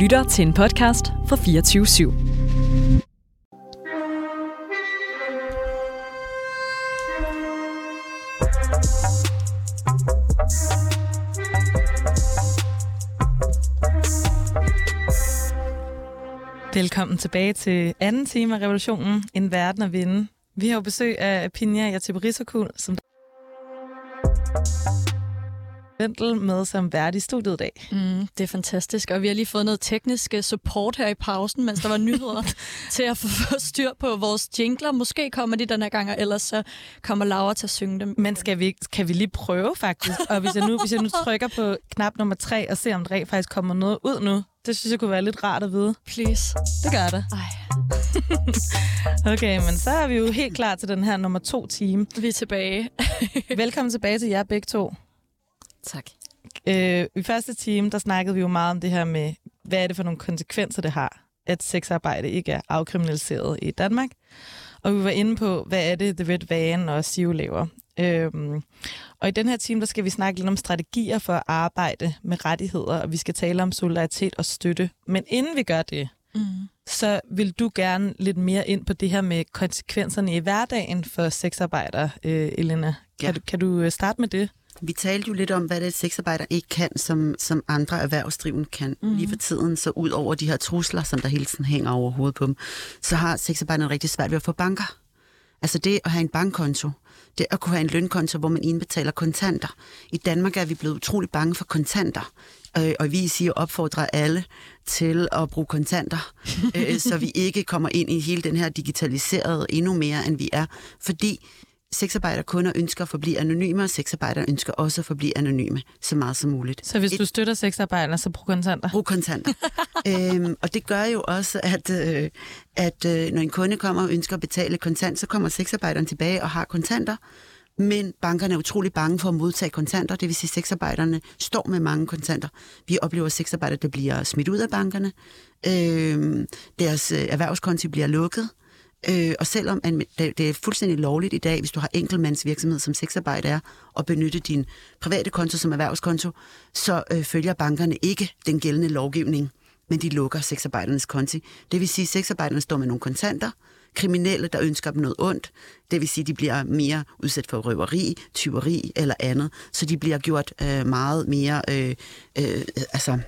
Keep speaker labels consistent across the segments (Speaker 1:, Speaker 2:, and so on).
Speaker 1: lytter til en podcast fra 24 /7.
Speaker 2: Velkommen tilbage til anden time af Revolutionen, En verden at vinde. Vi har jo besøg af Pinja Yatiberisokul, som Ventel med som vært i studiet i dag.
Speaker 3: Mm, det er fantastisk, og vi har lige fået noget teknisk øh, support her i pausen, mens der var nyheder til at få styr på vores jingler. Måske kommer de den her gang, og ellers så kommer Laura til at synge dem.
Speaker 2: Men skal vi, kan vi lige prøve faktisk? Og hvis jeg, nu, hvis jeg nu trykker på knap nummer tre og ser, om der faktisk kommer noget ud nu, det synes jeg kunne være lidt rart at vide.
Speaker 3: Please.
Speaker 2: Det gør det.
Speaker 3: Ej,
Speaker 2: Okay, men så er vi jo helt klar til den her nummer to time.
Speaker 3: vi er tilbage.
Speaker 2: Velkommen tilbage til jer begge to.
Speaker 3: Tak.
Speaker 2: Øh, I første time, der snakkede vi jo meget om det her med, hvad er det for nogle konsekvenser, det har, at sexarbejde ikke er afkriminaliseret i Danmark. Og vi var inde på, hvad er det, The Red Van og SIO laver. Øhm, og i den her time, der skal vi snakke lidt om strategier for at arbejde med rettigheder, og vi skal tale om solidaritet og støtte. Men inden vi gør det,
Speaker 3: Mm.
Speaker 2: så vil du gerne lidt mere ind på det her med konsekvenserne i hverdagen for sexarbejdere, øh, Elena. Kan,
Speaker 4: Ja.
Speaker 2: du, kan du øh, starte med det?
Speaker 4: Vi talte jo lidt om, hvad det er, sexarbejder ikke kan, som, som andre erhvervsdrivende kan. Mm. Lige for tiden, så ud over de her trusler, som der hele tiden hænger over hovedet på dem, så har sexarbejderne rigtig svært ved at få banker. Altså det at have en bankkonto, det at kunne have en lønkonto, hvor man indbetaler kontanter. I Danmark er vi blevet utrolig bange for kontanter, øh, og vi siger opfordrer alle til at bruge kontanter, øh, så vi ikke kommer ind i hele den her digitaliserede endnu mere, end vi er. Fordi sexarbejderkunder ønsker at forblive anonyme, og sexarbejdere ønsker også at forblive anonyme så meget som muligt.
Speaker 2: Så hvis
Speaker 4: Et-
Speaker 2: du støtter sexarbejdere, så brug kontanter.
Speaker 4: Brug kontanter. øhm, og det gør jo også, at, øh, at øh, når en kunde kommer og ønsker at betale kontant, så kommer sexarbejderen tilbage og har kontanter. Men bankerne er utrolig bange for at modtage kontanter, det vil sige, at sexarbejderne står med mange kontanter. Vi oplever sexarbejdere, der bliver smidt ud af bankerne. Øhm, deres øh, erhvervskonti bliver lukket. Øh, og selvom at det er fuldstændig lovligt i dag, hvis du har enkeltmandsvirksomhed som sexarbejder er, at benytte din private konto som erhvervskonto, så øh, følger bankerne ikke den gældende lovgivning, men de lukker sexarbejdernes konti. Det vil sige, at sexarbejderne står med nogle kontanter, kriminelle, der ønsker dem noget ondt, det vil sige, at de bliver mere udsat for røveri, tyveri eller andet, så de bliver gjort øh, meget mere øh, øh, altså,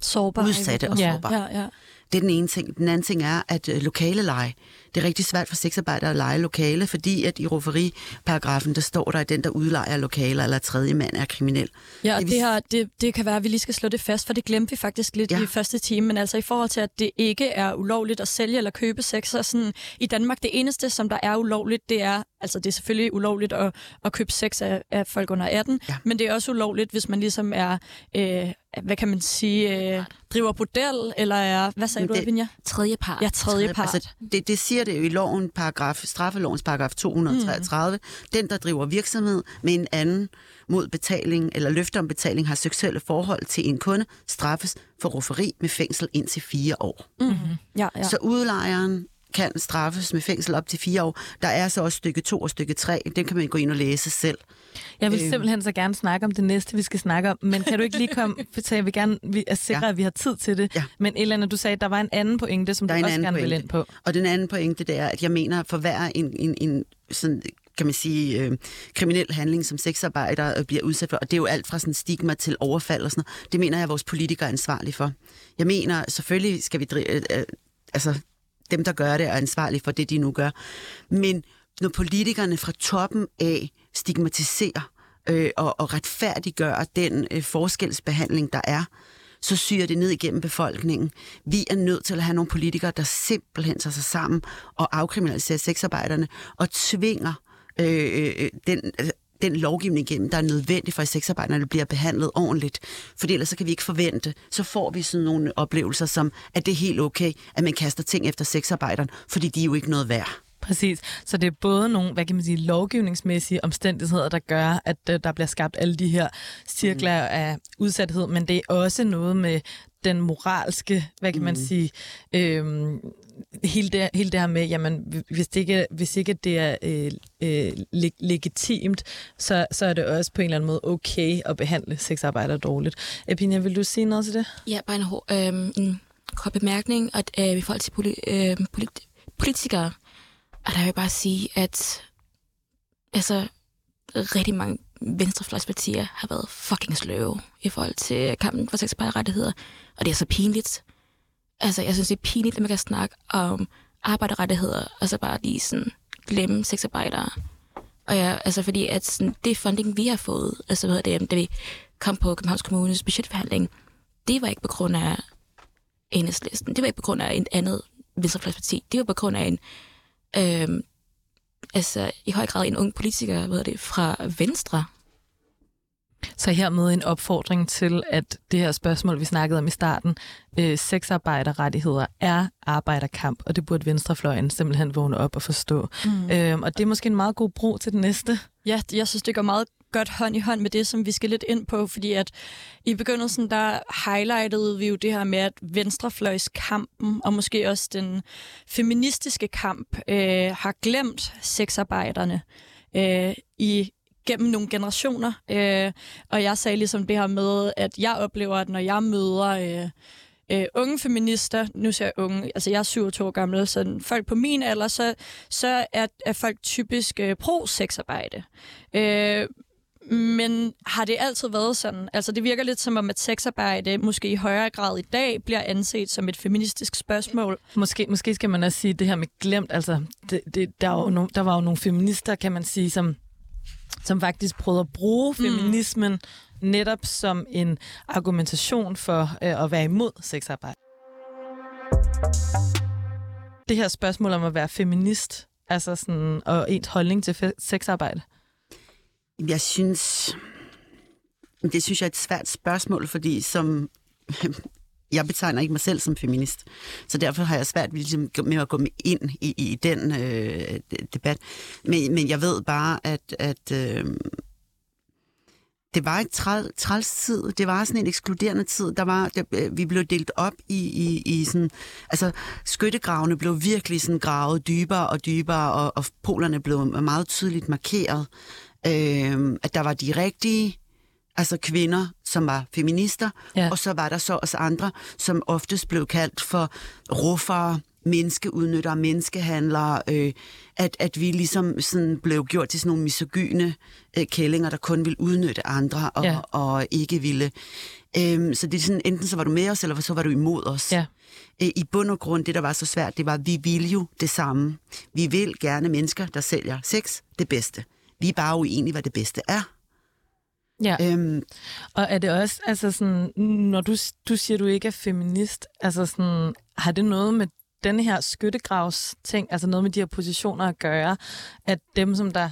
Speaker 3: Sårbar.
Speaker 4: udsatte og
Speaker 2: Ja.
Speaker 4: sårbare.
Speaker 3: Ja, ja.
Speaker 4: Det er den ene ting. Den anden ting er, at øh, lokale leje. Det er rigtig svært for sexarbejdere at lege lokale, fordi at i rufferiparagrafen, der står der, at den, der udlejer lokaler eller tredje mand er kriminel.
Speaker 3: Ja, og
Speaker 4: Det
Speaker 3: det, her, det, det kan være, at vi lige skal slå det fast, for det glemte vi faktisk lidt
Speaker 4: Ja.
Speaker 3: i første time. Men altså i forhold til, at det ikke er ulovligt at sælge eller købe sex, så sådan, i Danmark, det eneste, som der er ulovligt, det er, altså det er selvfølgelig ulovligt at, at købe sex af, af folk under 18,
Speaker 4: Ja.
Speaker 3: men det er også ulovligt, hvis man ligesom er, øh, hvad kan man sige, øh, driver bordel, eller er, hvad sagde
Speaker 4: Men
Speaker 3: du,
Speaker 4: det-
Speaker 3: Avinja?
Speaker 5: Tredje part.
Speaker 3: Ja, tredje part.
Speaker 4: Altså, det, det siger det jo i loven, paragraf, straffelovens paragraf 233. Mm. Den, der driver virksomhed med en anden mod betaling eller løfter om betaling har seksuelle forhold til en kunde, straffes for rufferi med fængsel indtil fire år.
Speaker 3: Mm-hmm. Ja, ja.
Speaker 4: Så udlejeren kan straffes med fængsel op til fire år. Der er så også stykke 2 og stykke 3. Den kan man gå ind og læse selv.
Speaker 2: Jeg vil
Speaker 4: Øhm.
Speaker 2: simpelthen så gerne snakke om det næste, vi skal snakke om. Men kan du ikke lige komme, for jeg vil gerne vi er sikre,
Speaker 4: Ja.
Speaker 2: at vi har tid til det.
Speaker 4: Ja.
Speaker 2: Men Elena, du sagde, at der var en anden pointe, som
Speaker 4: Der er
Speaker 2: du også gerne vil
Speaker 4: pointe.
Speaker 2: ind på.
Speaker 4: Og den anden pointe, det er, at jeg mener, for hver en, en, en sådan, kan man sige, øh, kriminel handling, som sexarbejdere øh, bliver udsat for, og det er jo alt fra sådan stigma til overfald og sådan noget, det mener jeg, at vores politikere er ansvarlige for. Jeg mener, selvfølgelig skal vi drive, øh, øh, altså dem, der gør det, er ansvarlige for det, de nu gør. Men når politikerne fra toppen af stigmatiserer øh, og, og retfærdiggør den øh, forskelsbehandling, der er, så syrer det ned igennem befolkningen. Vi er nødt til at have nogle politikere, der simpelthen tager sig sammen og afkriminaliserer sexarbejderne og tvinger øh, øh, øh den, øh, den lovgivning igennem, der er nødvendig for, at sexarbejderne bliver behandlet ordentligt. For ellers så kan vi ikke forvente, så får vi sådan nogle oplevelser som, at det er helt okay, at man kaster ting efter sexarbejderen, fordi de er jo ikke noget værd.
Speaker 2: Præcis. Så det er både nogle, hvad kan man sige, lovgivningsmæssige omstændigheder, der gør, at øh, der bliver skabt alle de her cirkler mm. af udsathed, men det er også noget med den moralske, hvad kan man
Speaker 4: Mm.
Speaker 2: sige, øhm, hele, det, hele det her med, jamen, hvis, det ikke, hvis ikke det er øh, øh, leg- legitimt, så, så er det også på en eller anden måde okay at behandle sexarbejdere dårligt. Epina, vil du sige noget til det?
Speaker 5: Ja, bare en, hår- øhm, en kort bemærkning, at øh, i forhold til poli- øh, polit- politikere, og der vil jeg bare sige, at altså, rigtig mange venstrefløjspartier har været fucking sløve i forhold til kampen for sexarbejderrettigheder, og det er så pinligt. Altså, jeg synes, det er pinligt, at man kan snakke om arbejderrettigheder, og så bare lige sådan glemme sexarbejdere. Og ja, altså fordi at sådan, det funding, vi har fået, altså hvad det, da vi kom på Københavns Kommunes budgetforhandling, det var ikke på grund af enhedslisten. Det var ikke på grund af en andet venstrefløjsparti. Det var på grund af en, øh, altså i høj grad en ung politiker, hvad det, fra Venstre.
Speaker 2: Så hermed en opfordring til, at det her spørgsmål, vi snakkede om i starten, øh, sexarbejderrettigheder er arbejderkamp, og det burde venstrefløjen simpelthen vågne op og forstå. Mm. Øhm, og det er måske en meget god bro til det næste.
Speaker 3: Ja, jeg synes, det går meget godt hånd i hånd med det, som vi skal lidt ind på, fordi at i begyndelsen, der highlightede vi jo det her med, at venstrefløjskampen, og måske også den feministiske kamp, øh, har glemt sexarbejderne øh, i gennem nogle generationer. Øh, og jeg sagde ligesom det her med, at jeg oplever, at når jeg møder øh, øh, unge feminister, nu siger jeg unge, altså jeg er 27 år gammel, så folk på min alder, så, så er, er folk typisk øh, pro-sexarbejde. Øh, men har det altid været sådan? Altså det virker lidt som om, at sexarbejde måske i højere grad i dag bliver anset som et feministisk spørgsmål.
Speaker 2: Måske, måske skal man også sige det her med glemt. Altså, det, det, der, var jo no, der var jo nogle feminister, kan man sige, som, som faktisk prøvede at bruge mm. feminismen netop som en argumentation for øh, at være imod sexarbejde. Det her spørgsmål om at være feminist, altså sådan, og ens holdning til fe- sexarbejde.
Speaker 4: Jeg synes, det synes jeg er et svært spørgsmål, fordi som jeg betegner ikke mig selv som feminist, så derfor har jeg svært ligesom, med at gå ind i, i den øh, debat. Men, men jeg ved bare, at, at øh, det var et træl, træls tid. Det var sådan en ekskluderende tid. Der var, der, øh, vi blev delt op i, i, i sådan... Altså, skyttegravene blev virkelig sådan gravet dybere og dybere, og, og polerne blev meget tydeligt markeret. Øh, at der var de rigtige, altså kvinder, som var feminister, ja. og så var der så os andre, som oftest blev kaldt for ruffere, menneskeudnyttere, menneskehandlere, øh, at, at vi ligesom sådan blev gjort til sådan nogle misogyne øh, kællinger, der kun ville udnytte andre og, ja. og ikke ville. Øh, så det er sådan, enten så var du med os, eller så var du imod os. Ja. Øh, I bund og grund, det der var så svært, det var, at vi ville jo det samme. Vi vil gerne mennesker, der sælger sex, det bedste. Vi er bare uenige, hvad det bedste er.
Speaker 2: Ja. Øhm, og er det også, altså sådan, når du, du siger, du ikke er feminist, altså sådan, har det noget med den her skyttegravs ting, altså noget med de her positioner at gøre, at dem, som der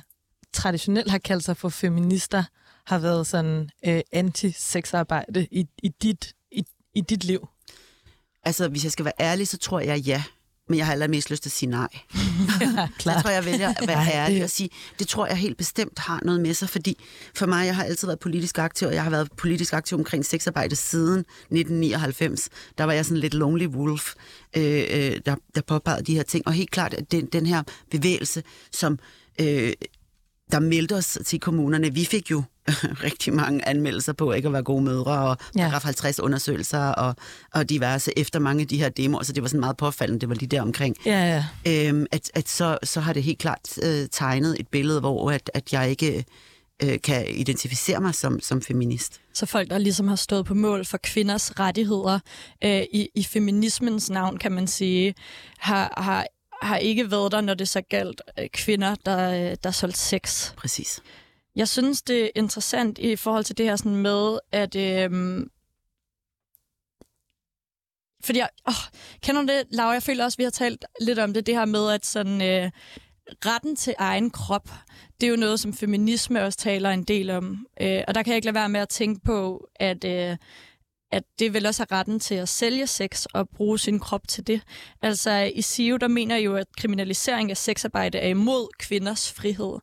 Speaker 2: traditionelt har kaldt sig for feminister, har været sådan øh, anti-sexarbejde i, i, dit, i, i dit liv?
Speaker 4: Altså, hvis jeg skal være ærlig, så tror jeg ja men jeg har allermest lyst til at sige nej. ja, klar. Jeg tror, jeg vælger at være ærlig og sige, det tror jeg helt bestemt har noget med sig, fordi for mig, jeg har altid været politisk aktiv, og jeg har været politisk aktiv omkring sexarbejde siden 1999. Der var jeg sådan lidt lonely wolf, øh, øh, der, der påpegede de her ting, og helt klart, at den, den her bevægelse, som øh, der meldte os til kommunerne, vi fik jo rigtig mange anmeldelser på ikke at være gode mødre, og ja. 50 undersøgelser, og, og diverse efter mange af de her demoer, så det var sådan meget påfaldende, det var lige der omkring.
Speaker 2: Ja,
Speaker 4: ja. Øhm, at, at så, så har det helt klart øh, tegnet et billede, hvor at, at jeg ikke øh, kan identificere mig som, som feminist.
Speaker 3: Så folk, der ligesom har stået på mål for kvinders rettigheder øh, i, i feminismens navn, kan man sige, har, har har ikke været der, når det så galt øh, kvinder, der, øh, der solgte sex.
Speaker 4: Præcis.
Speaker 3: Jeg synes, det er interessant i forhold til det her sådan med, at... Øhm, fordi jeg, åh, kender du det, Laura? Jeg føler også, at vi har talt lidt om det, det her med, at sådan, øh, retten til egen krop, det er jo noget, som feminisme også taler en del om. Øh, og der kan jeg ikke lade være med at tænke på, at, øh, at det vil også have retten til at sælge sex og bruge sin krop til det. Altså i SIO, der mener jo, at kriminalisering af sexarbejde er imod kvinders frihed.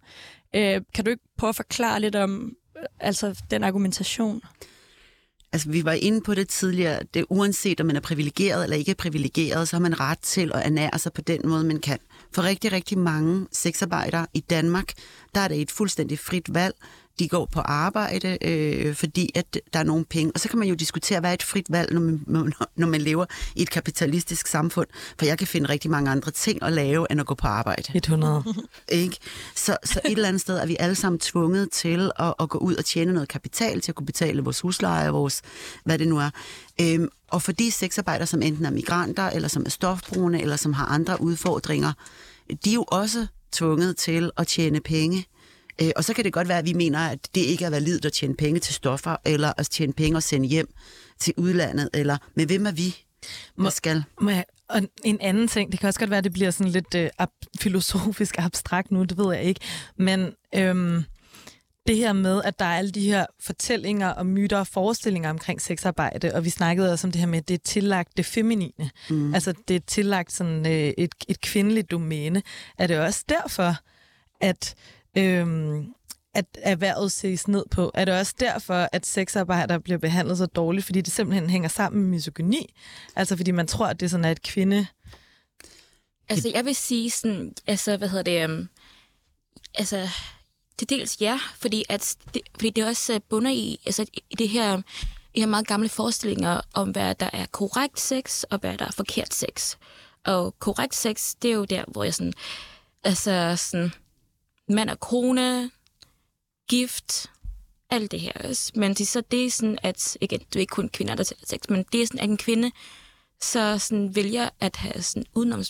Speaker 3: Øh, kan du ikke prøve at forklare lidt om øh, altså, den argumentation?
Speaker 4: Altså, vi var inde på det tidligere. Det uanset om man er privilegeret eller ikke privilegeret, så har man ret til at ernære sig på den måde, man kan. For rigtig, rigtig mange sexarbejdere i Danmark, der er det et fuldstændig frit valg de går på arbejde, øh, fordi at der er nogle penge. Og så kan man jo diskutere, hvad er et frit valg, når man, når man lever i et kapitalistisk samfund. For jeg kan finde rigtig mange andre ting at lave, end at gå på arbejde.
Speaker 2: 100.
Speaker 4: Ikke? Så, så et eller andet sted er vi alle sammen tvunget til at, at gå ud og tjene noget kapital til at kunne betale vores husleje, vores, hvad det nu er. Øhm, og for de sexarbejdere, som enten er migranter, eller som er stofbrugende, eller som har andre udfordringer, de er jo også tvunget til at tjene penge. Øh, og så kan det godt være, at vi mener, at det ikke er validt at tjene penge til stoffer, eller at tjene penge og sende hjem til udlandet, eller men hvem er vi, der skal?
Speaker 2: Må jeg, og en anden ting, det kan også godt være, at det bliver sådan lidt øh, ab- filosofisk abstrakt nu, det ved jeg ikke, men øhm, det her med, at der er alle de her fortællinger og myter og forestillinger omkring sexarbejde, og vi snakkede også om det her med, at det er tillagt det feminine. Mm. Altså, det er tillagt sådan øh, et, et kvindeligt domæne. Er det også derfor, at, øhm, at erhvervet ses ned på? Er det også derfor, at sexarbejdere bliver behandlet så dårligt, fordi det simpelthen hænger sammen med misogyni? Altså, fordi man tror, at det sådan er et kvinde...
Speaker 5: Altså, jeg vil sige sådan, altså, hvad hedder det, um, altså, til dels ja, fordi, at det, fordi det også øh, bunder i, altså, i det her, i her meget gamle forestillinger om, hvad der er korrekt sex, og hvad der er forkert sex. Og korrekt sex, det er jo der, hvor jeg sådan, altså sådan, mand og kone, gift, alt det her også. Men det, så det er sådan, at, igen, det er ikke kun kvinder, der tager sex, men det er sådan, at en kvinde så sådan vælger at have sådan udenom,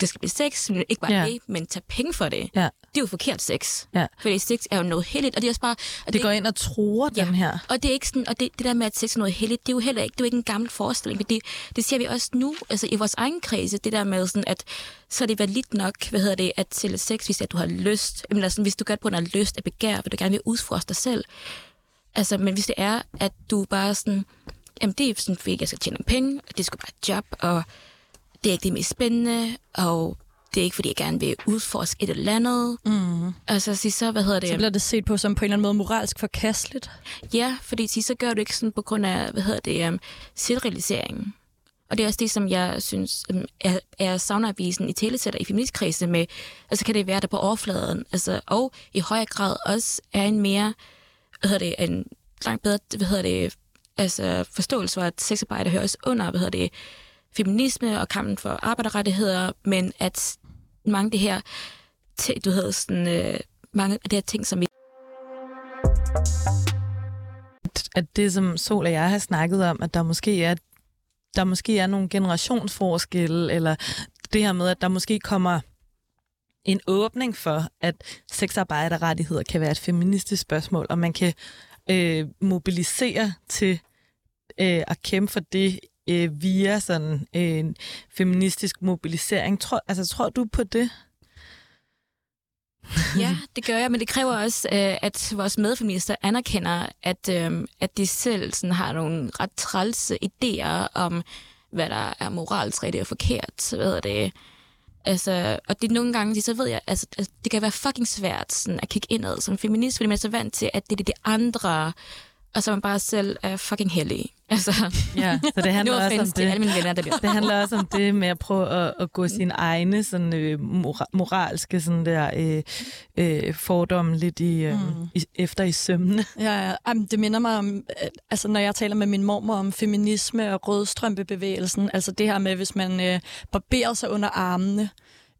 Speaker 5: det skal blive sex, men ikke bare
Speaker 2: Ja.
Speaker 5: det, men tage penge for det.
Speaker 2: Ja.
Speaker 5: Det er jo forkert sex.
Speaker 2: Ja.
Speaker 5: Fordi sex er jo noget heldigt, og det er også bare... Og
Speaker 2: Det går ind og tror
Speaker 5: Ja.
Speaker 2: den her.
Speaker 5: og det er ikke sådan, og det, det der med, at sex er noget heldigt, det er jo heller ikke, det er jo ikke en gammel forestilling. Det, det ser vi også nu, altså i vores egen kredse, det der med sådan, at så er det validt nok, hvad hedder det, at til sex, hvis at du har lyst, jamen, altså, hvis du gør det på grund af lyst af begær, vil du gerne vil udforske dig selv. Altså, men hvis det er, at du bare sådan, jamen det er sådan, fordi jeg skal tjene penge, og det skal bare et job, og det er ikke det mest spændende, og det er ikke, fordi jeg gerne vil udforske et eller andet. Mm. Altså, så, så, hvad hedder det?
Speaker 3: Så bliver det set på som på en eller anden måde moralsk forkasteligt.
Speaker 5: Ja, fordi så gør du ikke sådan på grund af, hvad hedder det, um, selvrealisering. Og det er også det, som jeg synes um, er, er savnervisen i telesætter i feministkredse med, altså kan det være, der på overfladen, altså, og i højere grad også er en mere, hvad hedder det, en langt bedre, hvad hedder det, altså forståelse for, at sexarbejde hører også under, hvad hedder det, feminisme og kampen for arbejderrettigheder, men at mange af det her, du hedder sådan, øh, mange af de her ting, som vi
Speaker 2: at det, som Sol og jeg har snakket om, at der måske er, der måske er nogle generationsforskelle, eller det her med, at der måske kommer en åbning for, at sexarbejderrettigheder kan være et feministisk spørgsmål, og man kan øh, mobilisere til øh, at kæmpe for det øh, via sådan en feministisk mobilisering. Tror, altså, tror du på det?
Speaker 5: Ja, det gør jeg, men det kræver også, øh, at vores medfeminister anerkender, at, øh, at de selv sådan, har nogle ret trælse idéer om, hvad der er moralsk rigtigt og forkert. Så ved det. Altså, og det er nogle gange, så ved jeg, altså, altså, det kan være fucking svært sådan, at kigge indad som feminist, fordi man er så vant til, at det er det andre, og så man bare selv er fucking heldig. Altså,
Speaker 2: Ja, så det handler også om det.
Speaker 5: alle mine venner, der bliver
Speaker 2: Det handler også om det med at prøve at, at gå sine egne sådan, øh, mora- moralske sådan der, øh, øh, fordomme lidt i, øh, mm. i, efter i sømne.
Speaker 3: Ja, ja. Jamen, det minder mig om, at, altså når jeg taler med min mormor om feminisme og rødstrømpebevægelsen, altså det her med, hvis man øh, barberer sig under armene,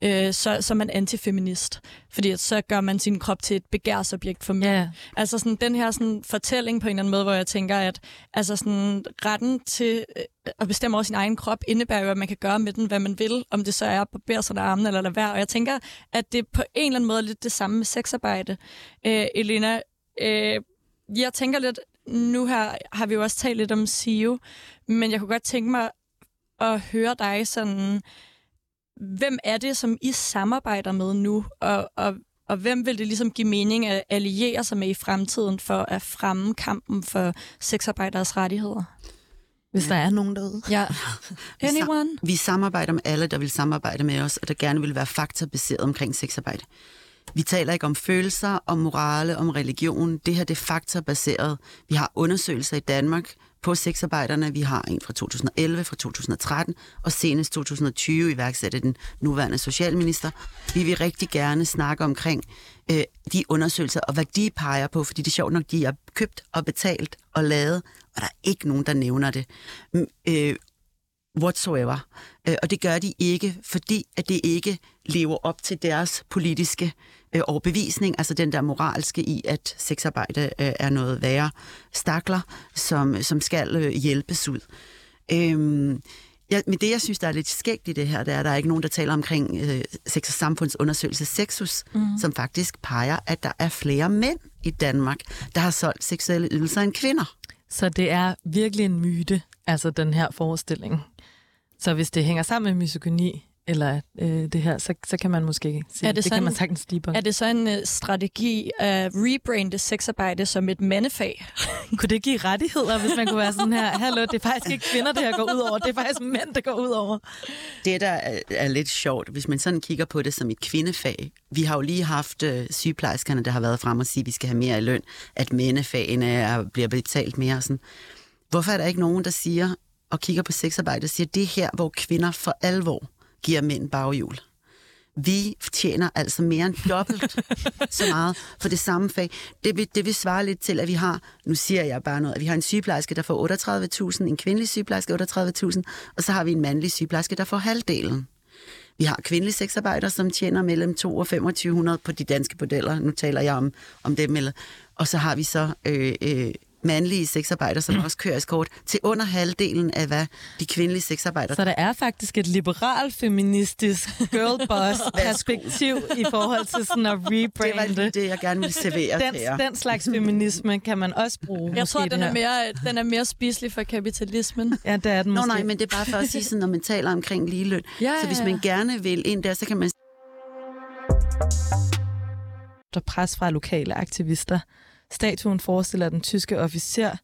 Speaker 3: øh, så, så er man antifeminist. Fordi at så gør man sin krop til et begærsobjekt for mænd.
Speaker 2: Ja.
Speaker 3: Altså sådan den her sådan, fortælling på en eller anden måde, hvor jeg tænker, at altså sådan, retten til øh, at bestemme over sin egen krop indebærer jo, at man kan gøre med den, hvad man vil, om det så er at barbere sig armen eller lade være. Og jeg tænker, at det på en eller anden måde er lidt det samme med sexarbejde. Øh, Elena, øh, jeg tænker lidt, nu her har vi jo også talt lidt om SIO, men jeg kunne godt tænke mig at høre dig sådan, hvem er det, som I samarbejder med nu, og, og, og hvem vil det ligesom give mening at alliere sig med i fremtiden for at fremme kampen for sexarbejderes rettigheder?
Speaker 2: Hvis der er nogen derude.
Speaker 3: Ja. Anyone?
Speaker 4: Vi samarbejder med alle, der vil samarbejde med os, og der gerne vil være faktabaseret omkring sexarbejde. Vi taler ikke om følelser, om morale, om religion. Det her det er faktabaseret. Vi har undersøgelser i Danmark, på sexarbejderne. Vi har en fra 2011, fra 2013, og senest 2020 iværksatte den nuværende socialminister. Vi vil rigtig gerne snakke omkring øh, de undersøgelser, og hvad de peger på, fordi det er sjovt nok, de er købt og betalt og lavet, og der er ikke nogen, der nævner det. Mm, øh, whatsoever. Øh, og det gør de ikke, fordi at det ikke lever op til deres politiske øh, overbevisning, altså den der moralske i, at sexarbejde øh, er noget værre stakler, som, som skal øh, hjælpes ud. Øhm, Ja, men det, jeg synes, der er lidt skægt i det her, det er, at der er ikke nogen, der taler omkring øh, sex- og samfundsundersøgelse Sexus, mm. som faktisk peger, at der er flere mænd i Danmark, der har solgt seksuelle ydelser end kvinder.
Speaker 2: Så det er virkelig en myte, altså den her forestilling. Så hvis det hænger sammen med misogyni, eller øh, det her, så, så kan man måske sige,
Speaker 3: er det,
Speaker 2: det kan man sagtens på.
Speaker 3: Er det så en uh, strategi at rebrande sexarbejde som et mandefag?
Speaker 2: kunne det give rettigheder, hvis man kunne være sådan her, hallo, det er faktisk ikke kvinder, det her går ud over, det er faktisk mænd, det går ud over?
Speaker 4: Det, der er, er lidt sjovt, hvis man sådan kigger på det som et kvindefag. Vi har jo lige haft øh, sygeplejerskerne, der har været frem og sige, at vi skal have mere i løn, at mændefagene er, bliver betalt mere. Sådan. Hvorfor er der ikke nogen, der siger, og kigger på sexarbejde og siger, det er her, hvor kvinder for alvor giver mænd baghjul. Vi tjener altså mere end dobbelt så meget for det samme fag. Det vil, det vil svare lidt til, at vi har, nu siger jeg bare noget, at vi har en sygeplejerske, der får 38.000, en kvindelig sygeplejerske 38.000, og så har vi en mandlig sygeplejerske, der får halvdelen. Vi har kvindelige sexarbejdere, som tjener mellem 2 og 2500 på de danske modeller. Nu taler jeg om, om dem. Eller, og så har vi så øh, øh, mandlige sexarbejdere, som også kører eskort, til under halvdelen af, hvad de kvindelige sexarbejdere...
Speaker 2: Så der er faktisk et liberal feministisk girlboss-perspektiv i forhold til sådan at rebrande.
Speaker 4: Det var det, jeg gerne vil servere
Speaker 2: den,
Speaker 4: her.
Speaker 2: Den slags feminisme kan man også bruge.
Speaker 3: Jeg tror, den er, mere, den er mere spiselig for kapitalismen.
Speaker 2: Ja, det er den måske.
Speaker 4: Nå nej, men det er bare for at sige sådan, når man taler omkring ligeløn. Ja, så hvis man gerne vil ind der, så kan man...
Speaker 2: Der pres fra lokale aktivister Statuen forestiller den tyske officer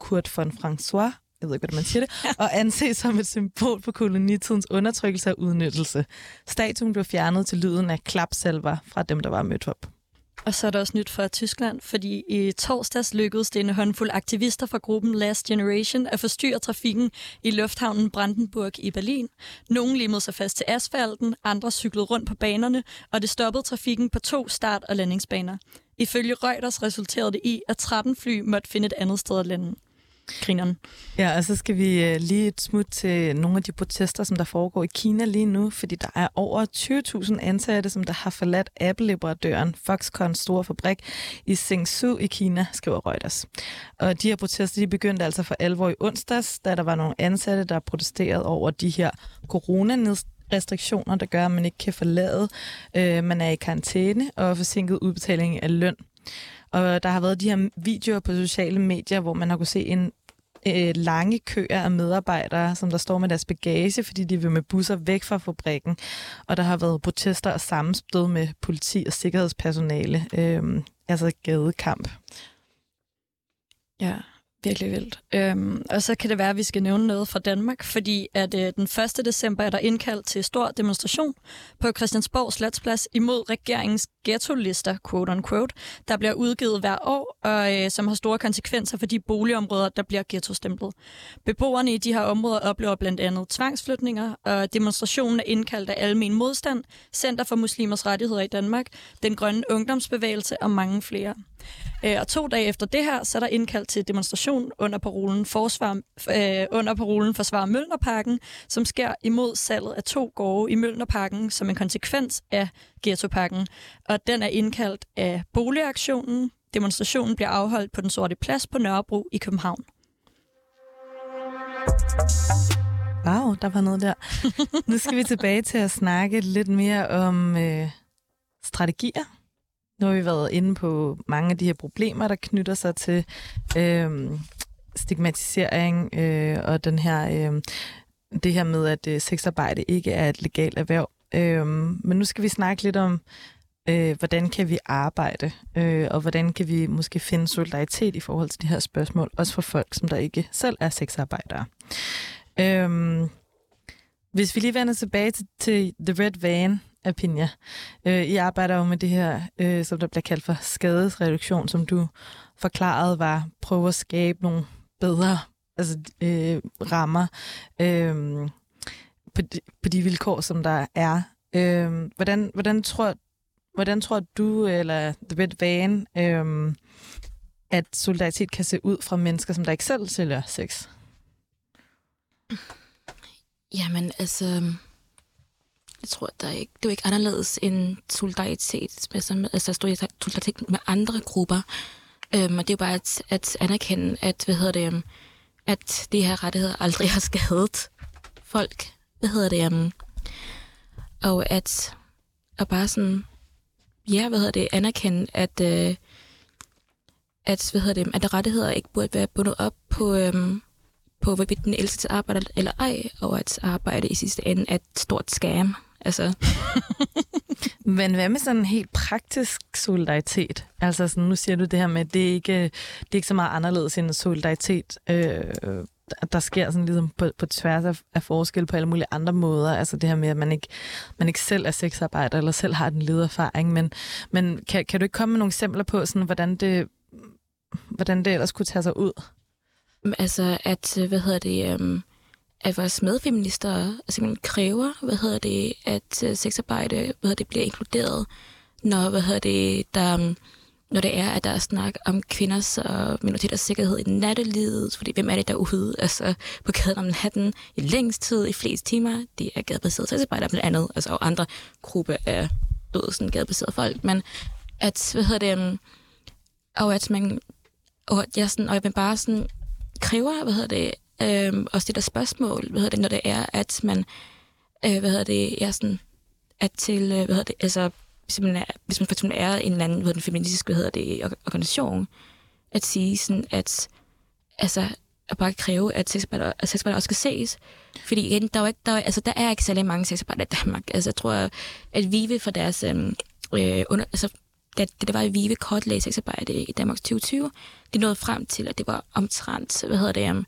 Speaker 2: Kurt von François, jeg ved ikke, hvordan man siger det, og anses som et symbol på kolonitidens undertrykkelse og udnyttelse. Statuen blev fjernet til lyden af klapsalver fra dem, der var mødt op.
Speaker 3: Og så er der også nyt fra Tyskland, fordi i torsdags lykkedes det en håndfuld aktivister fra gruppen Last Generation at forstyrre trafikken i lufthavnen Brandenburg i Berlin. Nogle limede sig fast til asfalten, andre cyklede rundt på banerne, og det stoppede trafikken på to start- og landingsbaner. Ifølge Reuters resulterede det i, at 13 fly måtte finde et andet sted at lande. Grineren.
Speaker 2: Ja, og så skal vi øh, lige et smut til nogle af de protester, som der foregår i Kina lige nu, fordi der er over 20.000 ansatte, som der har forladt Apple-leverandøren Foxconns store fabrik i Zhengzhou i Kina, skriver Reuters. Og de her protester, de begyndte altså for alvor i onsdags, da der var nogle ansatte, der protesterede over de her corona restriktioner, der gør, at man ikke kan forlade. Øh, man er i karantæne og forsinket udbetaling af løn. Og der har været de her videoer på sociale medier, hvor man har kunne se en øh, lange køer af medarbejdere, som der står med deres bagage, fordi de vil med busser væk fra fabrikken. Og der har været protester og sammenstød med politi og sikkerhedspersonale. Øh, altså gadekamp.
Speaker 3: Ja, Virkelig vildt. Øhm, og så kan det være, at vi skal nævne noget fra Danmark, fordi at øh, den 1. december er der indkaldt til stor demonstration på Christiansborg Slotsplads imod regeringens ghetto-lister, quote unquote, der bliver udgivet hver år, og øh, som har store konsekvenser for de boligområder, der bliver ghetto-stemplet. Beboerne i de her områder oplever blandt andet tvangsflytninger, og demonstrationen er indkaldt af Almen Modstand, Center for Muslimers Rettigheder i Danmark, Den Grønne Ungdomsbevægelse og mange flere. Øh, og to dage efter det her, så er der indkaldt til demonstration under parolen, forsvar, øh, under parolen Forsvar Møllnerparken, som sker imod salget af to gårde i Møllnerparken som en konsekvens af ghettoparken. Og den er indkaldt af boligaktionen. Demonstrationen bliver afholdt på den sorte plads på Nørrebro i København.
Speaker 2: Wow, der var noget der. nu skal vi tilbage til at snakke lidt mere om øh, strategier nu har vi været inde på mange af de her problemer, der knytter sig til øh, stigmatisering øh, og den her, øh, det her med, at øh, sexarbejde ikke er et legalt erhverv. Øh, men nu skal vi snakke lidt om, øh, hvordan kan vi arbejde, øh, og hvordan kan vi måske finde solidaritet i forhold til de her spørgsmål, også for folk, som der ikke selv er sexarbejdere. Øh, hvis vi lige vender tilbage til, til The Red Van, Apinja. Øh, I arbejder jo med det her, øh, som der bliver kaldt for skadesreduktion, som du forklarede var prøve at skabe nogle bedre altså, øh, rammer øh, på, de, på de vilkår, som der er. Øh, hvordan, hvordan, tror, hvordan tror du, eller The Red Van, øh, at solidaritet kan se ud fra mennesker, som der ikke selv sælger sex?
Speaker 5: Jamen, altså... Jeg tror, der er ikke, det er jo ikke anderledes end solidaritet, altså, altså solidaritet med andre grupper. Øhm, og det er jo bare at, at anerkende, at, hvad hedder det, øhm, at de her rettigheder aldrig har skadet folk. Hvad hedder det? Um, og at, og bare sådan, ja, hvad hedder det, anerkende, at, øh, at, hvad hedder det, at rettigheder ikke burde være bundet op på, øhm, på hvorvidt den elsker til eller ej, og at arbejde i sidste ende er et stort skam. Altså.
Speaker 2: Men hvad med sådan en helt praktisk solidaritet? Altså sådan, nu siger du det her med, at det ikke det er ikke så meget anderledes end solidaritet, øh, der sker sådan ligesom på, på tværs af, af forskel på alle mulige andre måder. Altså det her med, at man ikke, man ikke selv er sexarbejder, eller selv har den ledererfaring. Men, men kan, kan du ikke komme med nogle eksempler på, sådan, hvordan, det, hvordan det ellers kunne tage sig ud?
Speaker 5: Altså, at, hvad hedder det, um, at vores medfeminister simpelthen kræver, hvad hedder det, at øh, sexarbejde, hvad hedder det, bliver inkluderet, når, hvad hedder det, der, um, når det er, at der er snak om kvinders og minoriteters sikkerhed i nattelivet, fordi hvem er det derude, altså på gaden om natten i længst tid, i flest timer, det er gadebaseret sexarbejdere blandt andet, altså og andre grupper af døde sådan gadebaserede folk, men at, hvad hedder det, um, og at man, og jeg, sådan, og jeg bare sådan, kræver, hvad hedder det, øh, og stiller spørgsmål, hvad hedder det, når det er, at man, øh, hvad hedder det, er sådan, at til, øh, hvad hedder det, altså, hvis man, er, hvis man for eksempel er en eller anden, hvad hedder den feministiske, hvad hedder det, organisation, at sige sådan, at, altså, at bare kræve, at sexarbejder, at sexarbejder også skal ses. Fordi igen, der er, ikke, der, er, altså, der er ikke særlig mange sexarbejder i Danmark. Altså, jeg tror, at Vive for deres, øhm, øh, under, altså, det, det var i Vive kortlæge sexarbejde i Danmark 2020, det nåede frem til, at det var omtrent, hvad hedder det, um,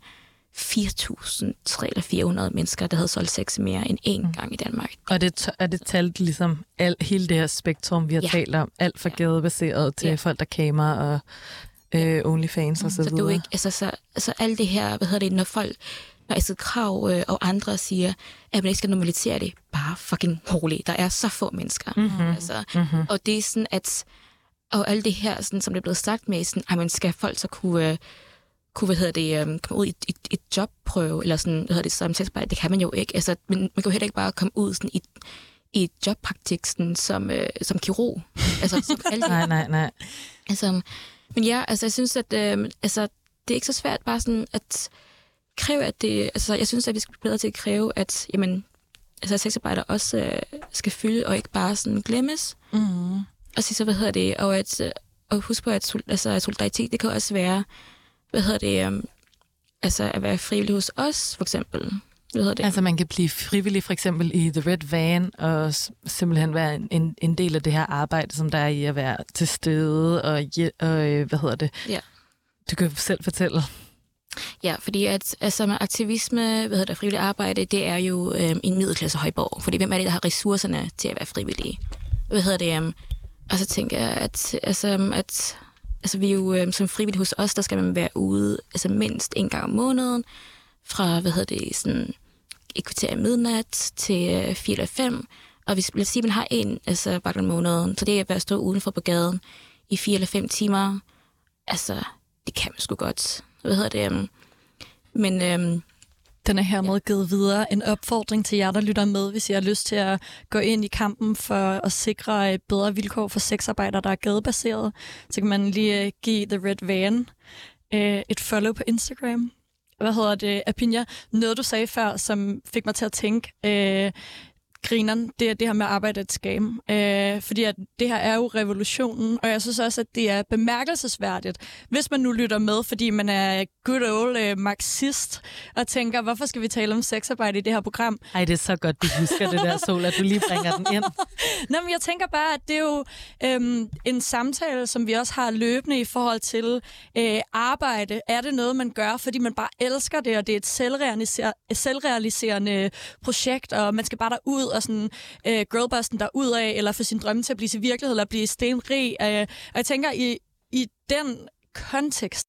Speaker 5: 4.300 eller 400 mennesker, der havde solgt sex mere end én mm. gang i Danmark.
Speaker 2: Og det er det talt ligesom al, hele det her spektrum, vi har ja. talt om, alt fra ja. gadebaseret til ja. folk, der kamer og øh, OnlyFans og så, så videre.
Speaker 5: ikke, altså, så, så alt det her, hvad hedder det, når folk, når Astrid Krav øh, og andre siger, at man ikke skal normalisere det, bare fucking roligt. Der er så få mennesker. Mm-hmm. Altså, mm-hmm. Og det er sådan, at og alt det her, sådan, som det er blevet sagt med, sådan, at man skal folk så kunne... Øh, kunne, hvad hedder det, um, komme ud i et, et jobprøve, eller sådan, hvad hedder det, som sexarbejde, det kan man jo ikke. Altså, men man kan jo heller ikke bare komme ud sådan, i, i et jobpraktik sådan, som, øh, som kirurg. Altså, som
Speaker 2: alle nej, nej, nej.
Speaker 5: Altså, men ja, altså, jeg synes, at øh, altså, det er ikke så svært bare sådan at kræve, at det... Altså, jeg synes, at vi skal blive bedre til at kræve, at jamen, altså, sexarbejder også øh, skal fylde, og ikke bare sådan glemmes. Mm. Og sige så, hvad hedder det, og at øh, og husk på, at altså, solidaritet, det kan også være hvad hedder det, um, altså at være frivillig hos os, for eksempel. Hvad hedder det?
Speaker 2: Altså man kan blive frivillig for eksempel i The Red Van og simpelthen være en, en del af det her arbejde, som der er i at være til stede og, og øh, hvad hedder det?
Speaker 5: Ja.
Speaker 2: Du kan selv fortælle.
Speaker 5: Ja, fordi at, altså med aktivisme, hvad hedder det, frivillig arbejde, det er jo øhm, en middelklasse højborg. Fordi hvem er det, der har ressourcerne til at være frivillige? Hvad hedder det? Um, og så tænker jeg, at, altså, at altså vi er jo øh, som frivillig hos os, der skal man være ude altså mindst en gang om måneden, fra, hvad hedder det, sådan et kvarter midnat til øh, 4 eller 5. Og hvis, lad os sige, man har en altså, vagt om måneden, så det er at stå udenfor på gaden i 4 eller 5 timer. Altså, det kan man sgu godt. Hvad hedder det? Um, men øhm,
Speaker 3: den er hermed givet videre. En opfordring til jer, der lytter med, hvis I har lyst til at gå ind i kampen for at sikre bedre vilkår for sexarbejdere, der er gadebaseret. Så kan man lige øh, give The Red Van øh, et follow på Instagram. Hvad hedder det, Apinja? Noget, du sagde før, som fik mig til at tænke, øh, grineren, det er det her med at arbejde et scam. Øh, fordi at det her er jo revolutionen, og jeg synes også, at det er bemærkelsesværdigt, hvis man nu lytter med, fordi man er good old øh, marxist, og tænker, hvorfor skal vi tale om sexarbejde i det her program?
Speaker 2: Ej, det er så godt, du husker det der, Sol, at du lige bringer den ind.
Speaker 3: Nå, men jeg tænker bare, at det er jo øhm, en samtale, som vi også har løbende i forhold til øh, arbejde. Er det noget, man gør, fordi man bare elsker det, og det er et selvrealiser- selvrealiserende projekt, og man skal bare derud og sådan øh, girlbusten der ud af, eller få sin drømme til at blive til virkelighed, eller blive stenrig. Øh, og jeg tænker, i, i den kontekst...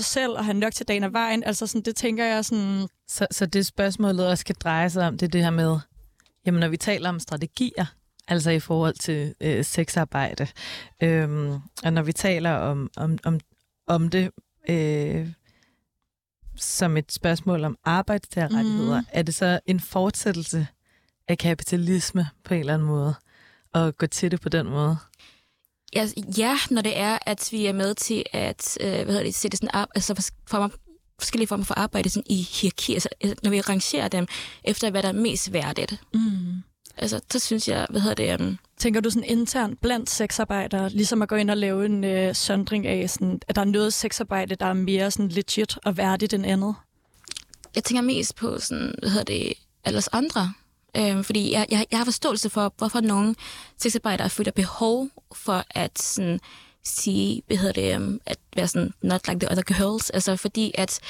Speaker 3: selv og have nok til dagen af vejen. Altså sådan, det tænker jeg sådan...
Speaker 2: Så, så det spørgsmålet også skal dreje sig om, det er det her med, jamen når vi taler om strategier, altså i forhold til øh, sexarbejde, øhm, og når vi taler om, om, om, om det øh, som et spørgsmål om arbejdstagerrettigheder, mm. er det så en fortsættelse af kapitalisme på en eller anden måde, at gå til det på den måde?
Speaker 5: Ja, ja, når det er, at vi er med til at øh, hvad hedder det, sætte sådan op, altså former, forskellige former for arbejde sådan i hierarki, altså når vi rangerer dem efter, hvad der er mest værdigt.
Speaker 3: Mm.
Speaker 5: Altså, så synes jeg, hvad hedder det... Um...
Speaker 3: Tænker du sådan internt blandt sexarbejdere, ligesom at gå ind og lave en øh, sondring af, sådan, at der er noget sexarbejde, der er mere sådan legit og værdigt end andet?
Speaker 5: Jeg tænker mest på sådan, hvad hedder det, alles andre. Øh, fordi jeg, jeg, jeg har forståelse for, hvorfor nogle sexarbejdere føler behov for at sådan, sige, hvad hedder det, øhm, at være sådan, not like the other girls. Altså fordi at,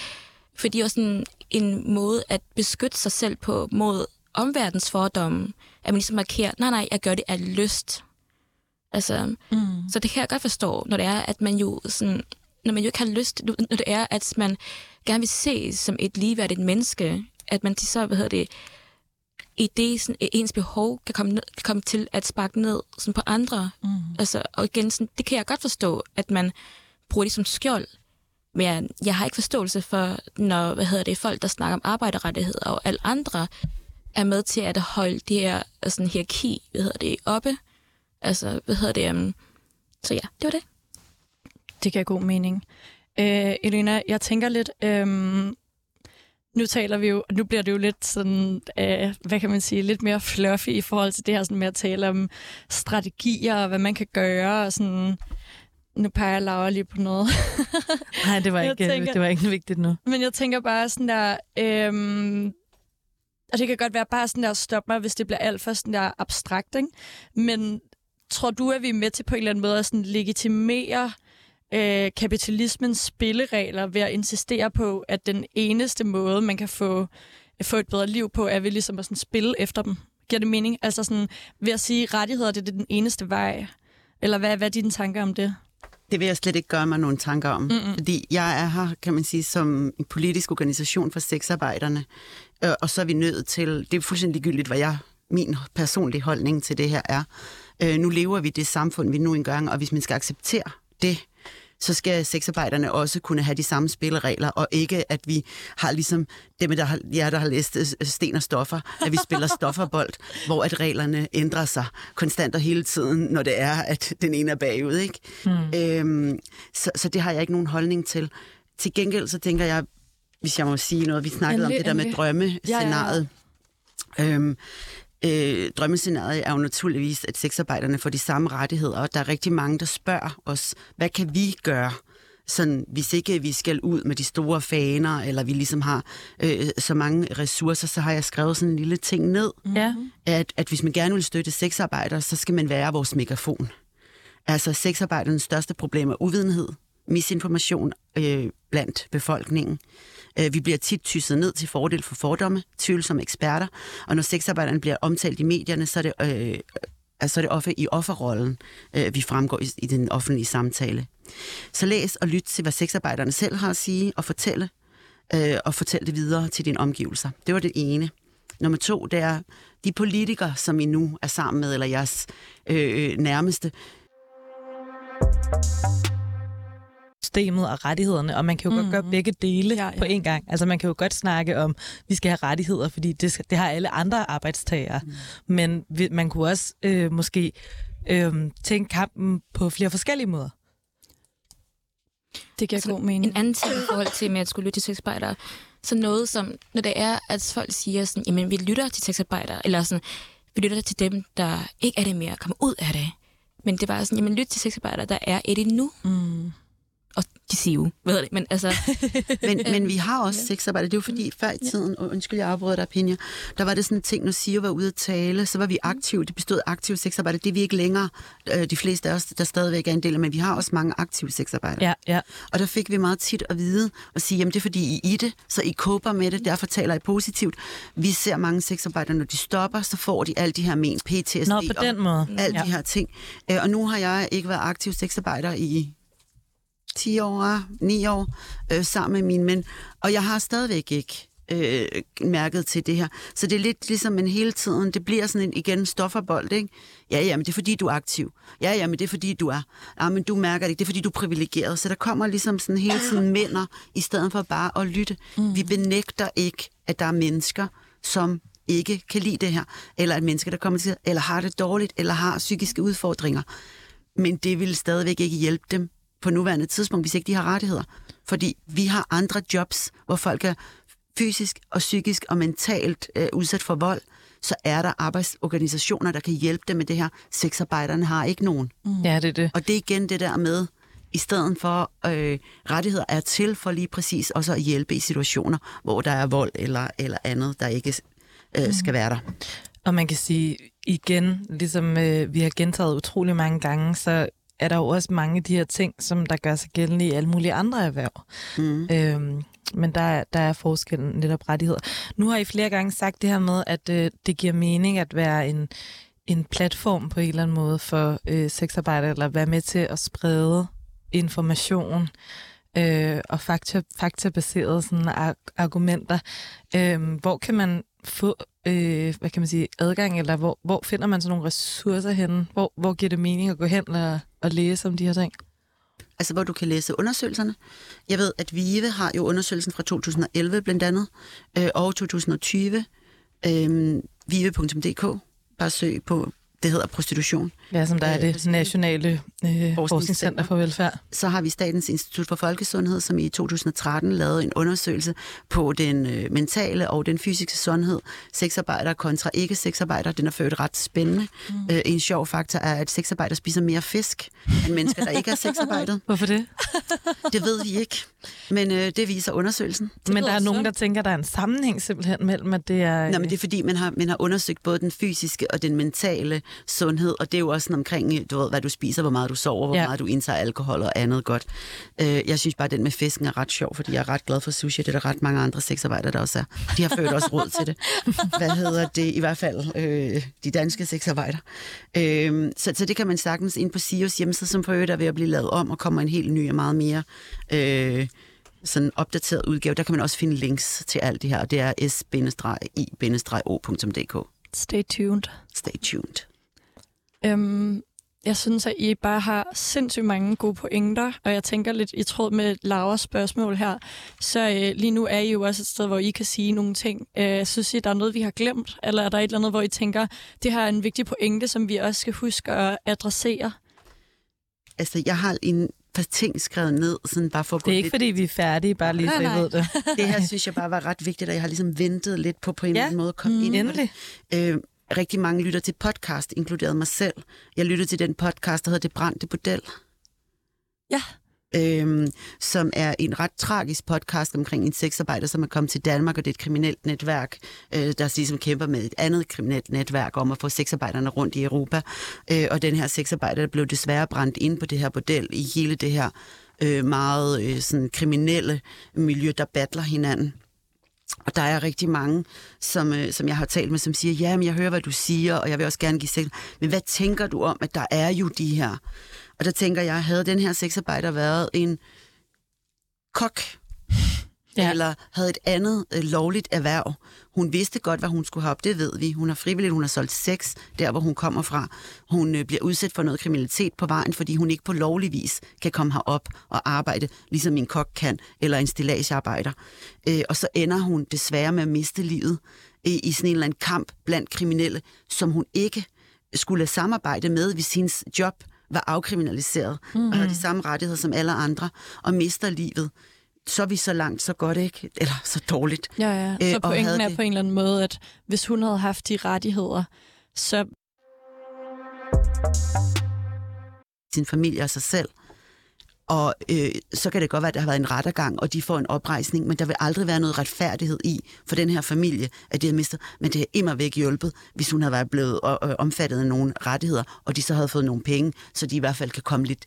Speaker 5: fordi også en, en måde at beskytte sig selv på mod omverdens fordomme, at man ligesom markerer, nej, nej, jeg gør det af lyst. Altså, mm. Så det kan jeg godt forstå, når det er, at man jo sådan, når man jo ikke har lyst, når det er, at man gerne vil se som et ligeværdigt menneske, at man så, hvad hedder det, i det, sådan, ens behov kan komme, ned, kan komme til at sparke ned sådan på andre. Mm. Altså, og igen, sådan, det kan jeg godt forstå, at man bruger det som skjold. Men jeg, jeg har ikke forståelse for, når hvad hedder det, folk, der snakker om arbejderrettigheder og alle andre, er med til at holde det her sådan, hierarki hvad hedder det, oppe. Altså, hvad hedder det? Um... Så ja, det var det.
Speaker 3: Det giver god mening. Øh, Elena, jeg tænker lidt, øhm, nu taler vi jo, nu bliver det jo lidt sådan, øh, hvad kan man sige, lidt mere fluffy i forhold til det her sådan med at tale om strategier og hvad man kan gøre og sådan, nu peger Laura lige på noget.
Speaker 2: Nej, det var ikke, tænker, det var ikke vigtigt nu.
Speaker 3: Men jeg tænker bare sådan der, øhm, og det kan godt være bare sådan der, stop mig, hvis det bliver alt for sådan der abstrakt, ikke? Men tror du, at vi er med til på en eller anden måde at sådan legitimere øh, kapitalismens spilleregler ved at insistere på, at den eneste måde, man kan få, få et bedre liv på, er ved ligesom at sådan spille efter dem? Giver det mening? Altså sådan, ved at sige, rettigheder det er den eneste vej? Eller hvad, hvad er dine tanker om det?
Speaker 4: Det vil jeg slet ikke gøre mig nogle tanker om. Mm-hmm. Fordi jeg er her, kan man sige, som en politisk organisation for sexarbejderne. Øh, og så er vi nødt til, det er fuldstændig ligegyldigt, hvad jeg, min personlige holdning til det her er. Øh, nu lever vi det samfund, vi nu engang, og hvis man skal acceptere det, så skal sexarbejderne også kunne have de samme spilleregler, og ikke at vi har ligesom dem, der har, ja, der har læst øh, sten og stoffer, at vi spiller stofferbold, hvor at reglerne ændrer sig konstant og hele tiden, når det er, at den ene er bagud. Ikke? Hmm. Øhm, så, så det har jeg ikke nogen holdning til. Til gengæld så tænker jeg, hvis jeg må sige noget, vi snakkede endelig, om det der med drømmescenariet. Ja, ja, ja. Øhm, øh, drømmescenariet er jo naturligvis, at sexarbejderne får de samme rettigheder, og der er rigtig mange, der spørger os, hvad kan vi gøre? sådan, hvis ikke vi skal ud med de store faner, eller vi ligesom har øh, så mange ressourcer, så har jeg skrevet sådan en lille ting ned, ja. at, at hvis man gerne vil støtte sexarbejdere, så skal man være vores megafon. Altså sexarbejdernes største problem er uvidenhed, misinformation øh, blandt befolkningen. Øh, vi bliver tit tysset ned til fordel for fordomme, tvivlsomme eksperter, og når sexarbejderne bliver omtalt i medierne, så er det, øh, altså er det ofte i offerrollen, øh, vi fremgår i, i den offentlige samtale. Så læs og lyt til, hvad sexarbejderne selv har at sige, og fortælle, øh, og fortæl det videre til dine omgivelser. Det var det ene. Nummer to, det er de politikere, som I nu er sammen med, eller jeres øh, øh nærmeste
Speaker 2: systemet og rettighederne, og man kan jo mm. godt gøre mhm. begge dele ja, ja. på én gang. Altså man kan jo godt snakke om, vi skal have rettigheder, fordi det, skal, det har alle andre arbejdstagere. Mm. Men vi, man kunne også øh, måske øh, tænke kampen på flere forskellige måder.
Speaker 3: Det giver god mening.
Speaker 5: En anden ting i forhold til med at skulle lytte til sexarbejdere, så noget som, når det er, at folk siger sådan, jamen vi lytter til sexarbejdere, eller sådan, vi lytter til dem, der ikke er det mere, kommer ud af det. Men det var sådan, jamen lyt til sexarbejdere, der er et nu. Mm og de siger jo, ved det, men altså...
Speaker 4: men, men vi har også sexarbejde. Det er jo fordi, før i tiden, og undskyld, jeg afbryder dig, Pinja, der var det sådan en ting, når Sio var ude at tale, så var vi aktive. Det bestod af aktiv sexarbejde. Det er vi ikke længere, øh, de fleste af os, der stadigvæk er en del af, men vi har også mange aktive sexarbejder.
Speaker 2: Ja, ja.
Speaker 4: Og der fik vi meget tit at vide og sige, jamen det er fordi I er i det, så I kåber med det, derfor taler I positivt. Vi ser mange sexarbejdere, når de stopper, så får de alle de her men, PTSD
Speaker 2: Nå, på den måde.
Speaker 4: alle ja. de her ting. Øh, og nu har jeg ikke været aktiv sexarbejder i 10 år, 9 år, øh, sammen med min mænd. Og jeg har stadigvæk ikke øh, mærket til det her. Så det er lidt ligesom en hele tiden, det bliver sådan en igen stofferbold, ikke? Ja, ja, men det er fordi, du er aktiv. Ja, ja, men det er fordi, du er. Ja, men du mærker det ikke, det er fordi, du er privilegeret. Så der kommer ligesom sådan hele tiden mænder, i stedet for bare at lytte. Mm. Vi benægter ikke, at der er mennesker, som ikke kan lide det her, eller at mennesker, der kommer til, eller har det dårligt, eller har psykiske udfordringer. Men det vil stadigvæk ikke hjælpe dem på nuværende tidspunkt, hvis ikke de har rettigheder. Fordi vi har andre jobs, hvor folk er fysisk og psykisk og mentalt øh, udsat for vold, så er der arbejdsorganisationer, der kan hjælpe dem med det her. Sexarbejderne har ikke nogen.
Speaker 2: Mm. Ja, det er det.
Speaker 4: Og det er igen det der med, i stedet for øh, rettigheder er til for lige præcis også at hjælpe i situationer, hvor der er vold eller, eller andet, der ikke øh, mm. skal være der.
Speaker 2: Og man kan sige igen, ligesom øh, vi har gentaget utrolig mange gange, så er der jo også mange af de her ting, som der gør sig gældende i alle mulige andre erhverv. Mm. Øhm, men der, der er forskellen netop rettigheder. Nu har I flere gange sagt det her med, at øh, det giver mening at være en, en platform på en eller anden måde for øh, sexarbejde, eller være med til at sprede information øh, og fakta, faktabaserede sådan, ar- argumenter. Øh, hvor kan man få øh, hvad kan man sige, adgang, eller hvor, hvor finder man sådan nogle ressourcer henne? Hvor, hvor giver det mening at gå hen og, og læse om de her ting?
Speaker 4: Altså, hvor du kan læse undersøgelserne. Jeg ved, at VIVE har jo undersøgelsen fra 2011 blandt andet, øh, og 2020. Øh, vive.dk. Bare søg på det hedder prostitution.
Speaker 2: Ja, som der er det øh, nationale øh, forskningscenter for velfærd.
Speaker 4: Så har vi Statens Institut for Folkesundhed, som i 2013 lavede en undersøgelse på den øh, mentale og den fysiske sundhed. Sexarbejdere kontra ikke-sexarbejdere. Den er ført ret spændende. Mm. Øh, en sjov faktor er, at sexarbejdere spiser mere fisk end mennesker, der ikke er sexarbejdet.
Speaker 2: Hvorfor det?
Speaker 4: det ved vi ikke. Men øh, det viser undersøgelsen.
Speaker 2: Det men der er nogen, der tænker, der er en sammenhæng simpelthen mellem, at det er...
Speaker 4: Nej, men det er fordi, man har, man har undersøgt både den fysiske og den mentale sundhed, og det er jo også sådan omkring, du ved, hvad du spiser, hvor meget du sover, hvor ja. meget du indtager alkohol og andet godt. Øh, jeg synes bare, at den med fisken er ret sjov, fordi jeg er ret glad for sushi. Det er der ret mange andre sexarbejdere, der også er. De har ført også råd til det. Hvad hedder det? I hvert fald øh, de danske sexarbejdere. Øh, så, så det kan man sagtens ind på SIOS hjemmeside, som for øvrigt er ved at blive lavet om, og kommer en helt ny og meget mere... Øh, sådan opdateret udgave. Der kan man også finde links til alt det her, og det er s-i-o.dk.
Speaker 3: Stay tuned.
Speaker 4: Stay tuned.
Speaker 3: Øhm, jeg synes, at I bare har sindssygt mange gode pointer, og jeg tænker lidt i tråd med Lauras spørgsmål her, så øh, lige nu er I jo også et sted, hvor I kan sige nogle ting. Øh, synes I, der er noget, vi har glemt, eller er der et eller andet, hvor I tænker, det her er en vigtig pointe, som vi også skal huske at adressere?
Speaker 4: Altså, jeg har en par ting skrevet ned, sådan bare for
Speaker 2: Det er ikke, lidt... fordi vi er færdige, bare lige så ved det.
Speaker 4: det her synes jeg bare var ret vigtigt, og jeg har ligesom ventet lidt på på en ja. eller anden måde at komme mm, ind
Speaker 2: endelig.
Speaker 4: Øh, rigtig mange lytter til podcast, inkluderet mig selv. Jeg lyttede til den podcast, der hedder Det Brændte Bordel.
Speaker 3: Ja.
Speaker 4: Øhm, som er en ret tragisk podcast omkring en sexarbejder, som er kommet til Danmark, og det er et kriminelt netværk, øh, der ligesom kæmper med et andet kriminelt netværk om at få sexarbejderne rundt i Europa. Øh, og den her sexarbejder blev desværre brændt ind på det her bordel i hele det her øh, meget øh, sådan kriminelle miljø, der battler hinanden. Og der er rigtig mange, som, øh, som jeg har talt med, som siger, ja, men jeg hører, hvad du siger, og jeg vil også gerne give sex. Men hvad tænker du om, at der er jo de her? Og der tænker jeg, havde den her sexarbejder været en kok, ja. eller havde et andet øh, lovligt erhverv. Hun vidste godt, hvad hun skulle have op, det ved vi. Hun har frivilligt, hun har solgt sex der, hvor hun kommer fra. Hun øh, bliver udsat for noget kriminalitet på vejen, fordi hun ikke på lovlig vis kan komme herop og arbejde, ligesom en kok kan, eller en stillagearbejder. Øh, og så ender hun desværre med at miste livet øh, i sådan en eller anden kamp blandt kriminelle, som hun ikke skulle samarbejde med, hvis hendes job var afkriminaliseret mm. og havde de samme rettigheder som alle andre, og mister livet så er vi så langt, så godt ikke, eller så dårligt.
Speaker 3: Ja, ja. Så øh, pointen er det... på en eller anden måde, at hvis hun havde haft de rettigheder, så...
Speaker 4: Sin familie og sig selv. Og øh, så kan det godt være, at der har været en rettergang, og de får en oprejsning, men der vil aldrig være noget retfærdighed i for den her familie, at de har mistet. Men det har immer væk hjulpet, hvis hun havde været blevet øh, omfattet af nogle rettigheder, og de så havde fået nogle penge, så de i hvert fald kan komme lidt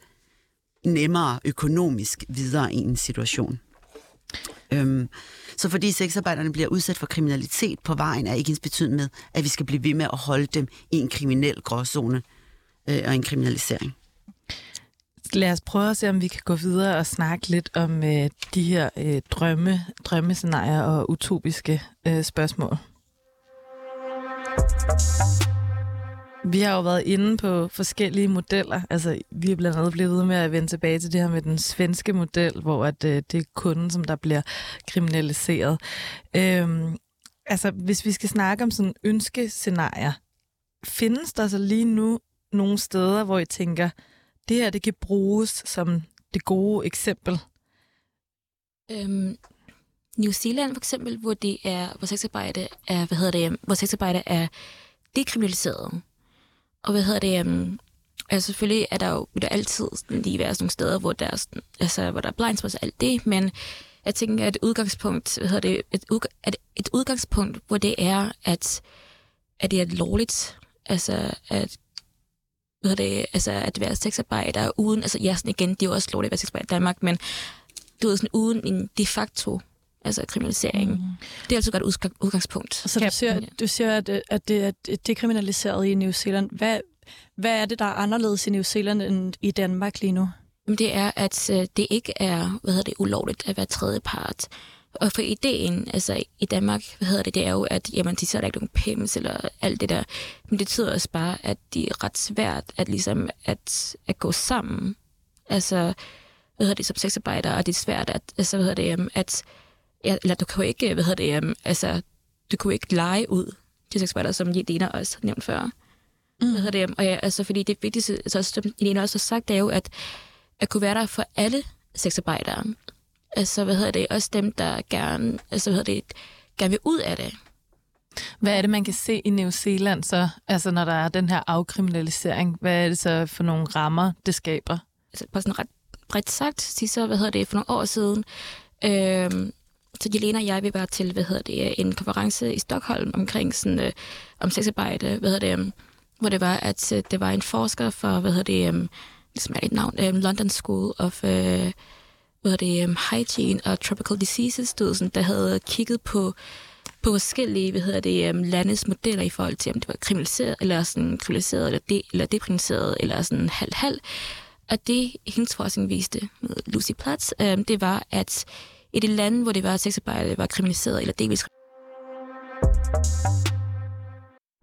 Speaker 4: nemmere økonomisk videre i en situation. Øhm, så fordi sexarbejderne bliver udsat for kriminalitet på vejen, er ikke ens betydning med, at vi skal blive ved med at holde dem i en kriminel gråzone øh, og en kriminalisering.
Speaker 2: Lad os prøve at se, om vi kan gå videre og snakke lidt om øh, de her øh, drømme, drømmescenarier og utopiske øh, spørgsmål. Vi har jo været inde på forskellige modeller. Altså, vi er blandt andet blevet ved med at vende tilbage til det her med den svenske model, hvor at, øh, det er kunden, som der bliver kriminaliseret. Øhm, altså, hvis vi skal snakke om sådan ønskescenarier, findes der så lige nu nogle steder, hvor I tænker, det her det kan bruges som det gode eksempel?
Speaker 5: Øhm, New Zealand for eksempel, hvor det er, hvor sexarbejde er, hvad hedder det, hvor sexarbejde er dekriminaliseret. Og hvad hedder det, um, altså selvfølgelig er der jo vil der altid lige være sådan nogle steder, hvor der er, altså, hvor der er blindspots og alt det, men jeg tænker, at et udgangspunkt, hvad hedder det, et, udg- at et udgangspunkt, hvor det er, at, at det er lovligt, altså at hvad det, altså at være sexarbejder uden, altså ja, sådan igen, det er jo også lovligt at være sexarbejder i Danmark, men du ved, sådan uden en de facto altså kriminalisering. Mm. Det er altså et godt udgang- udgangspunkt.
Speaker 3: Så du siger, du siger at, at det er dekriminaliseret i New Zealand. Hvad, hvad er det, der er anderledes i New Zealand end i Danmark lige nu?
Speaker 5: Det er, at øh, det ikke er, hvad hedder det, ulovligt at være tredje part. Og for ideen, altså i Danmark, hvad hedder det, det er jo, at jamen, de så er der ikke nogen PIMS eller alt det der. Men det betyder også bare, at det er ret svært at, ligesom, at, at gå sammen. Altså, hvad hedder det, som sexarbejder, og det er svært at, altså, hvad hedder det, at, ja, eller du kan jo ikke, hvad hedder det, altså, du kan jo ikke lege ud til sexarbejder, som Jelena også har nævnt før. Mm. Hvad hedder det, og ja, altså, fordi det vigtigste, altså, som Jelena også har sagt, det er jo, at at kunne være der for alle sexarbejdere. Altså, hvad hedder det, også dem, der gerne, altså, hvad hedder det, gerne vil ud af det.
Speaker 2: Hvad er det, man kan se i New Zealand så, altså når der er den her afkriminalisering? Hvad er det så for nogle rammer, det skaber?
Speaker 5: Altså, på sådan ret bredt sagt, så, hvad hedder det, for nogle år siden, øhm, så Jelena og jeg, vi var til, hvad hedder det, en konference i Stockholm omkring sådan, øh, om sexarbejde, hvad hedder det, um, hvor det var, at øh, det var en forsker for, hvad hedder det, um, ligesom er et navn, um, London School of, uh, hvad det, um, Hygiene og Tropical Diseases, du sådan, der havde kigget på, på forskellige, hvad hedder det, um, landes modeller i forhold til, om det var kriminaliseret, eller sådan kriminaliseret, eller, de, eller deprimeret, eller sådan halv-halv. Og det, hendes forskning viste med Lucy Platz, um, øhm, det var, at i det land, hvor det var sexarbejde, var kriminaliseret, eller delvis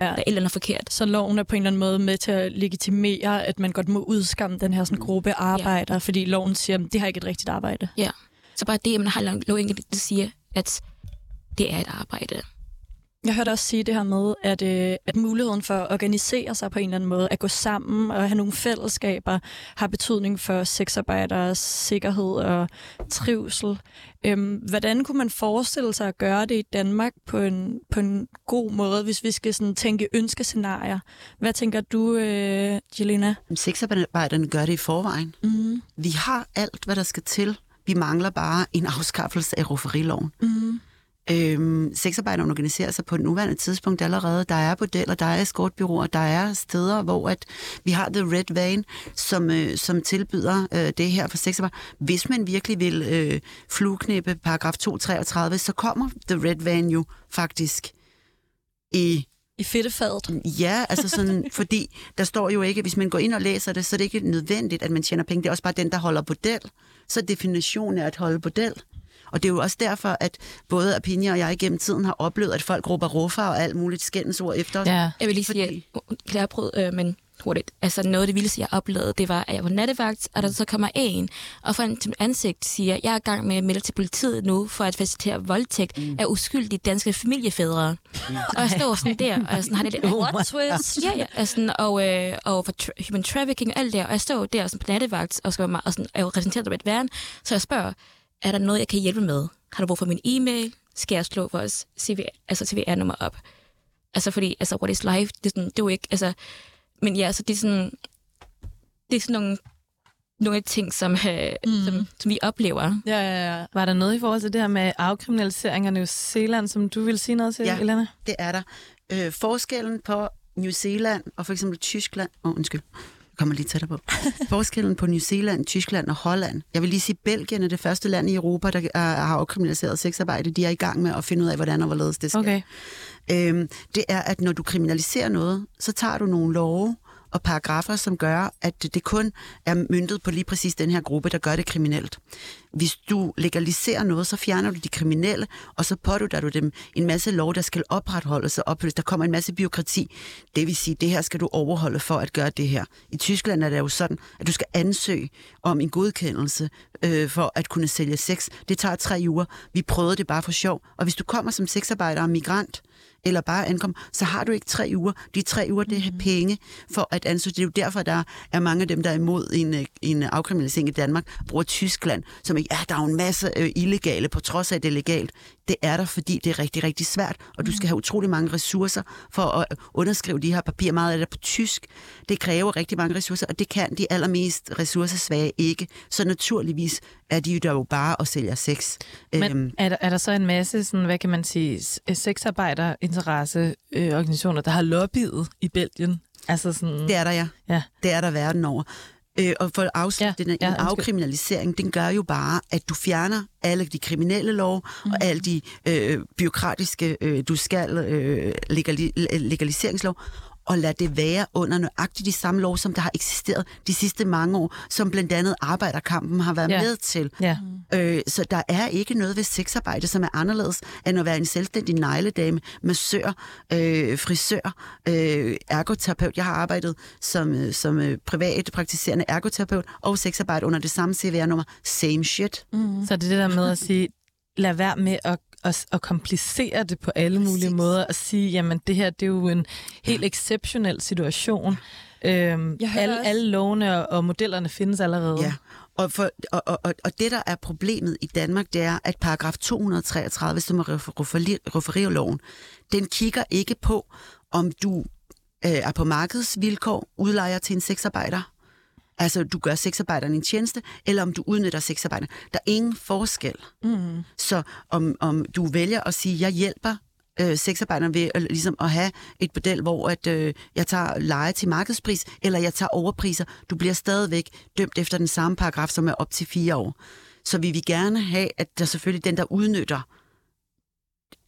Speaker 3: Ja.
Speaker 5: der er eller andet forkert.
Speaker 3: Så loven er på en eller anden måde med til at legitimere, at man godt må udskamme den her sådan, gruppe arbejder, ja. fordi loven siger, at det har ikke et rigtigt arbejde.
Speaker 5: Så bare det, at man har en lovgivning, der siger, at det er et arbejde.
Speaker 3: Jeg hørte også sige det her med, at, øh, at muligheden for at organisere sig på en eller anden måde, at gå sammen og have nogle fællesskaber, har betydning for sexarbejderes sikkerhed og trivsel. Øhm, hvordan kunne man forestille sig at gøre det i Danmark på en, på en god måde, hvis vi skal sådan tænke ønskescenarier? Hvad tænker du, øh, Jelena?
Speaker 4: Sexarbejderne gør det i forvejen.
Speaker 3: Mm.
Speaker 4: Vi har alt, hvad der skal til. Vi mangler bare en afskaffelse af rufferiloven.
Speaker 3: Mm.
Speaker 4: Øhm, sexarbejderne organiserer sig på et nuværende tidspunkt allerede. Der er bordeller, der er escortbyråer, der er steder, hvor at vi har The Red Van, som, øh, som tilbyder øh, det her for sexarbejde. Hvis man virkelig vil øh, flueknæppe paragraf 233, så kommer The Red Van jo faktisk i
Speaker 3: I fedtefadet.
Speaker 4: Ja, altså sådan, fordi der står jo ikke, hvis man går ind og læser det, så er det ikke nødvendigt, at man tjener penge. Det er også bare den, der holder bordel. Så definitionen er at holde bordel. Og det er jo også derfor, at både Apinja og jeg gennem tiden har oplevet, at folk råber ruffer og alt muligt skændensord efter os.
Speaker 2: Ja.
Speaker 5: Jeg vil lige sige,
Speaker 4: Fordi-
Speaker 5: at jeg har prøvet, øh, men hurtigt. Altså noget af det vildeste, jeg oplevede, det var, at jeg var nattevagt, og der så kommer en, og foran til mit ansigt siger, jeg er i gang med at melde til politiet nu, for at facilitere voldtægt mm. af uskyldige danske familiefædre. Mm. Og jeg står sådan der, og jeg sådan, har det lidt, what twist? Ja, ja, og, sådan, og, øh, og for tra- human trafficking og alt det, og jeg står der sådan på nattevagt, og, skal være meget, og sådan, er jo repræsenteret af et værn, så jeg spørger, er der noget, jeg kan hjælpe med? Har du brug for min e-mail? Skal jeg slå vores CV, altså CVR-nummer op? Altså fordi, altså, what is life? Det er, sådan, det er jo ikke, altså, men ja, så det er sådan, det er sådan nogle, nogle ting, som, øh, mm. som, som vi oplever.
Speaker 3: Ja, ja, ja.
Speaker 2: Var der noget i forhold til det her med afkriminalisering af New Zealand, som du vil sige noget til,
Speaker 4: Ja.
Speaker 2: Elena?
Speaker 4: Det er der. Øh, forskellen på New Zealand og for eksempel Tyskland... Åh, oh, undskyld. Kommer lige tættere på. Forskellen på New Zealand, Tyskland og Holland. Jeg vil lige sige, at Belgien er det første land i Europa, der øh, har afkriminaliseret sexarbejde. De er i gang med at finde ud af, hvordan og hvorledes det skal.
Speaker 2: Okay.
Speaker 4: Øhm, det er, at når du kriminaliserer noget, så tager du nogle love, og paragrafer, som gør, at det kun er myndet på lige præcis den her gruppe, der gør det kriminelt. Hvis du legaliserer noget, så fjerner du de kriminelle, og så pådutter du dem en masse lov, der skal opretholdes og opløses. Der kommer en masse byråkrati. Det vil sige, det her skal du overholde for at gøre det her. I Tyskland er det jo sådan, at du skal ansøge om en godkendelse øh, for at kunne sælge sex. Det tager tre uger. Vi prøvede det bare for sjov. Og hvis du kommer som sexarbejder og migrant, eller bare ankom, så har du ikke tre uger. De tre uger, det er penge for at ansøge. Det er jo derfor, der er mange af dem, der er imod en, øh, en afkriminalisering i Danmark, bruger Tyskland, som ikke, ja, der er jo en masse øh, illegale, på trods af, at det er legalt. Det er der, fordi det er rigtig, rigtig svært, og du skal have utrolig mange ressourcer for at underskrive de her papirer. Meget af det på tysk. Det kræver rigtig mange ressourcer, og det kan de allermest ressourcesvage ikke. Så naturligvis er de jo der jo bare og sælger sex.
Speaker 2: Men
Speaker 4: Øhm,
Speaker 2: er der, er der så en masse, sådan, hvad kan man sige, sexarbejder-interesseorganisationer, der har lobbyet i Belgien? Altså sådan,
Speaker 4: Det er der, ja.
Speaker 2: Ja.
Speaker 4: Det er der verden over. Øh, og for at afslutte
Speaker 2: Ja,
Speaker 4: den,
Speaker 2: ja,
Speaker 4: en afkriminalisering, den gør jo bare, at du fjerner alle de kriminelle lov mm. og alle de øh, byråkratiske, øh, du skal øh, legali, legaliseringslov, og lad det være under nøjagtigt de samme lov, som der har eksisteret de sidste mange år, som blandt andet arbejderkampen har været
Speaker 2: Ja.
Speaker 4: ja. med til.
Speaker 2: Ja.
Speaker 4: Øh, så der er ikke noget ved sexarbejde, som er anderledes end at være en selvstændig negledame, massør, øh, frisør, øh, ergoterapeut. Jeg har arbejdet som, øh, som øh, privat praktiserende ergoterapeut og sexarbejde under det samme CVR-nummer. Same shit.
Speaker 2: Mm. Så det er det der med at sige, lad være med at, at, at komplicere det på alle mulige
Speaker 4: Præcis.
Speaker 2: måder, og sige, jamen det her, det er jo en helt exceptionel situation. Øhm, alle,
Speaker 3: også-
Speaker 2: alle lovene og, og modellerne findes allerede.
Speaker 4: Ja. Og, for, og, og, og, det, der er problemet i Danmark, det er, at paragraf 233, som er refererloven, den kigger ikke på, om du øh, er på markedsvilkår, udlejer til en sexarbejder, altså du gør sexarbejderen en tjeneste, eller om du udnytter sexarbejderen. Der er ingen forskel.
Speaker 2: Mm.
Speaker 4: Så om, om du vælger at sige, jeg hjælper øh, sexarbejderne ved at, ligesom at have et model, hvor at, øh, jeg tager leje til markedspris, eller jeg tager overpriser, du bliver stadigvæk dømt efter den samme paragraf, som er op til fire år. Så vi vil gerne have, at der selvfølgelig den, der udnytter,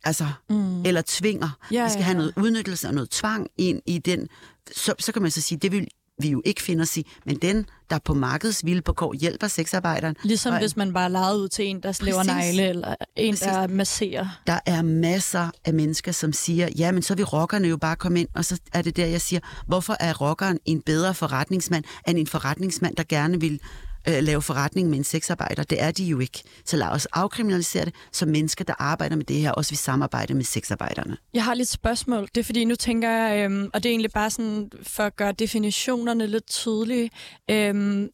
Speaker 4: altså,
Speaker 3: Mm.
Speaker 4: eller tvinger,
Speaker 3: Ja,
Speaker 4: vi skal
Speaker 3: ja,
Speaker 4: have
Speaker 3: ja.
Speaker 4: noget udnyttelse og noget tvang ind i den, så, så kan man så sige, det vil vi jo ikke finde os i, men den, der på markedsvilkår hjælper sexarbejderen,
Speaker 3: Ligesom
Speaker 4: Og-
Speaker 3: hvis man bare lejet ud til en, der laver
Speaker 4: Præcis.
Speaker 3: negle, eller en,
Speaker 4: Præcis.
Speaker 3: der masserer.
Speaker 4: der er masser af mennesker, som siger, ja, men så vil rockerne jo bare komme ind, og så er det der, jeg siger, hvorfor er rockeren en bedre forretningsmand, end en forretningsmand, der gerne vil øh, lave forretning med en sexarbejder? Det er de jo ikke. Så lad os afkriminalisere det, som mennesker, der arbejder med det her, også vi samarbejder med sexarbejderne.
Speaker 3: Jeg har lidt spørgsmål. Det er fordi, nu tænker jeg, øhm, og det er egentlig bare sådan for at gøre definitionerne lidt tydelige. Øhm,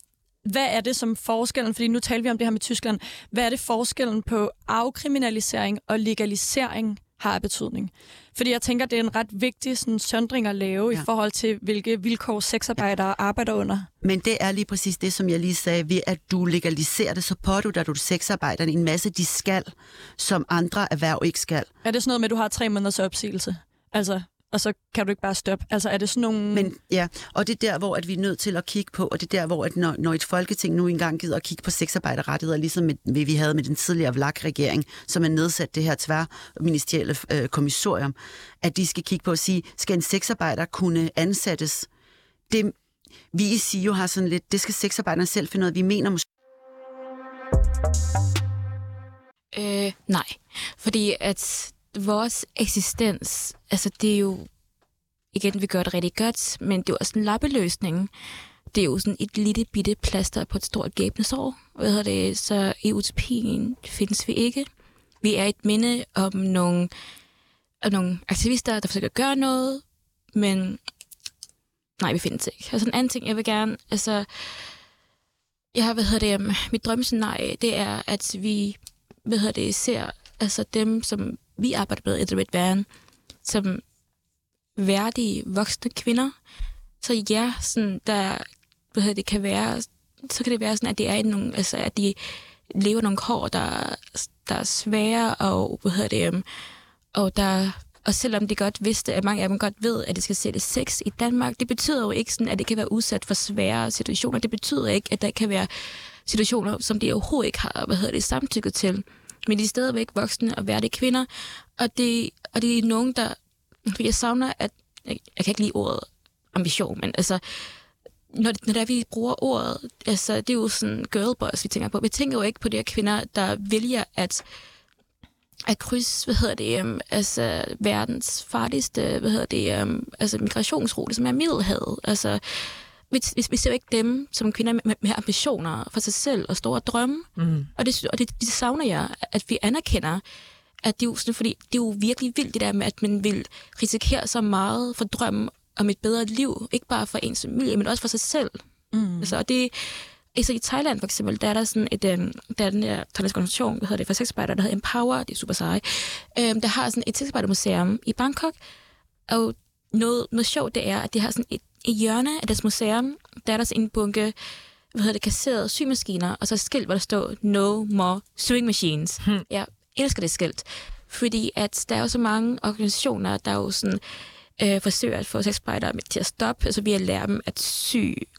Speaker 3: hvad er det som forskellen, fordi nu taler vi om det her med Tyskland, hvad er det forskellen på afkriminalisering og legalisering har af betydning? Fordi jeg tænker, det er en ret vigtig sådan, søndring at lave ja.
Speaker 4: Ja.
Speaker 3: i forhold til, hvilke vilkår sexarbejdere arbejder under.
Speaker 4: Men det er lige præcis det, som jeg lige sagde, ved at du legaliserer det, så pådutter du sexarbejderne en masse, de skal, som andre erhverv ikke skal.
Speaker 3: Er det sådan noget med, at du har tre måneders opsigelse? Altså, og så kan du ikke bare stoppe? Altså, er det sådan nogle...
Speaker 4: Men ja, og det er der, hvor at vi er nødt til at kigge på, og det er der, hvor at når, når et folketing nu engang gider at kigge på sexarbejderrettigheder, ligesom med, vi havde med den tidligere VLAG-regering, som er nedsat det her tværministerielle øh, kommissorium, at de skal kigge på at sige, skal en sexarbejder kunne ansættes? Det, vi i SIO har sådan lidt, det skal sexarbejderne selv finde ud af. Vi mener måske,
Speaker 5: Øh, nej, fordi at vores eksistens, altså det er jo, igen, vi gør det rigtig godt, men det er jo også en lappeløsning. Det er jo sådan et lille bitte plaster på et stort gæbnesår. Hvad hedder det? Så i utopien findes vi ikke. Vi er et minde om nogle, om nogle aktivister, der forsøger at gøre noget, men nej, vi findes ikke. Og en anden ting, jeg vil gerne, altså, jeg har, hvad hedder det, um, mit drømmescenarie, det er, at vi, hvad hedder det, ser altså dem, som vi arbejder med i The som værdige voksne kvinder. Så ja, sådan, der, hvad hedder det, kan være, så kan det være sådan, at det er nogle, altså, at de lever nogle kår, der, der er svære, og hvad hedder det, øhm, og der og selvom de godt vidste, at mange af dem godt ved, at det skal sætte sex i Danmark, det betyder jo ikke sådan, at det kan være udsat for svære situationer. Det betyder ikke, at der kan være situationer, som de overhovedet ikke har hvad hedder det, samtykket til. Men de er stadigvæk voksne og værdige kvinder. Og det, og det er nogen, der... For jeg savner, at... Jeg, jeg kan ikke lide ordet ambition, men altså, når, når der vi bruger ordet, altså, det er jo sådan girlboss, vi tænker på. Vi tænker jo ikke på de her kvinder, der vælger at at kryds, hvad hedder det, um, altså verdens farligste, hvad hedder det, um, altså migrationsrute, som er Middelhavet. Altså, vi, vi, vi ser jo ikke dem som kvinder med, med ambitioner for sig selv og store drømme. Mm. Og, det, og det, det savner jeg, at vi anerkender, at det er jo sådan, fordi det er jo virkelig vildt det der med, at man vil risikere så meget for drømmen om et bedre liv. Ikke bare for ens familie, men også for sig selv. Mm. Altså, og det, altså i Thailand for eksempel, der er der sådan et, um, der er den der thailandske organisation, hvad hedder det, for sexarbejder, der hedder Empower, det er super seje, um, der har sådan et sexarbejdermuseum i Bangkok, og noget, noget sjovt det er, at de har sådan et, et hjørne af deres museum, der er der sådan en bunke, hvad hedder det, kasserede symaskiner, og så et skilt, hvor der står, no more sewing machines. Hmm. Jeg elsker det skilt, fordi at der er jo så mange organisationer, der er jo sådan, øh, forsøger at få sexarbejdere til at stoppe, altså ved at lære dem at sy,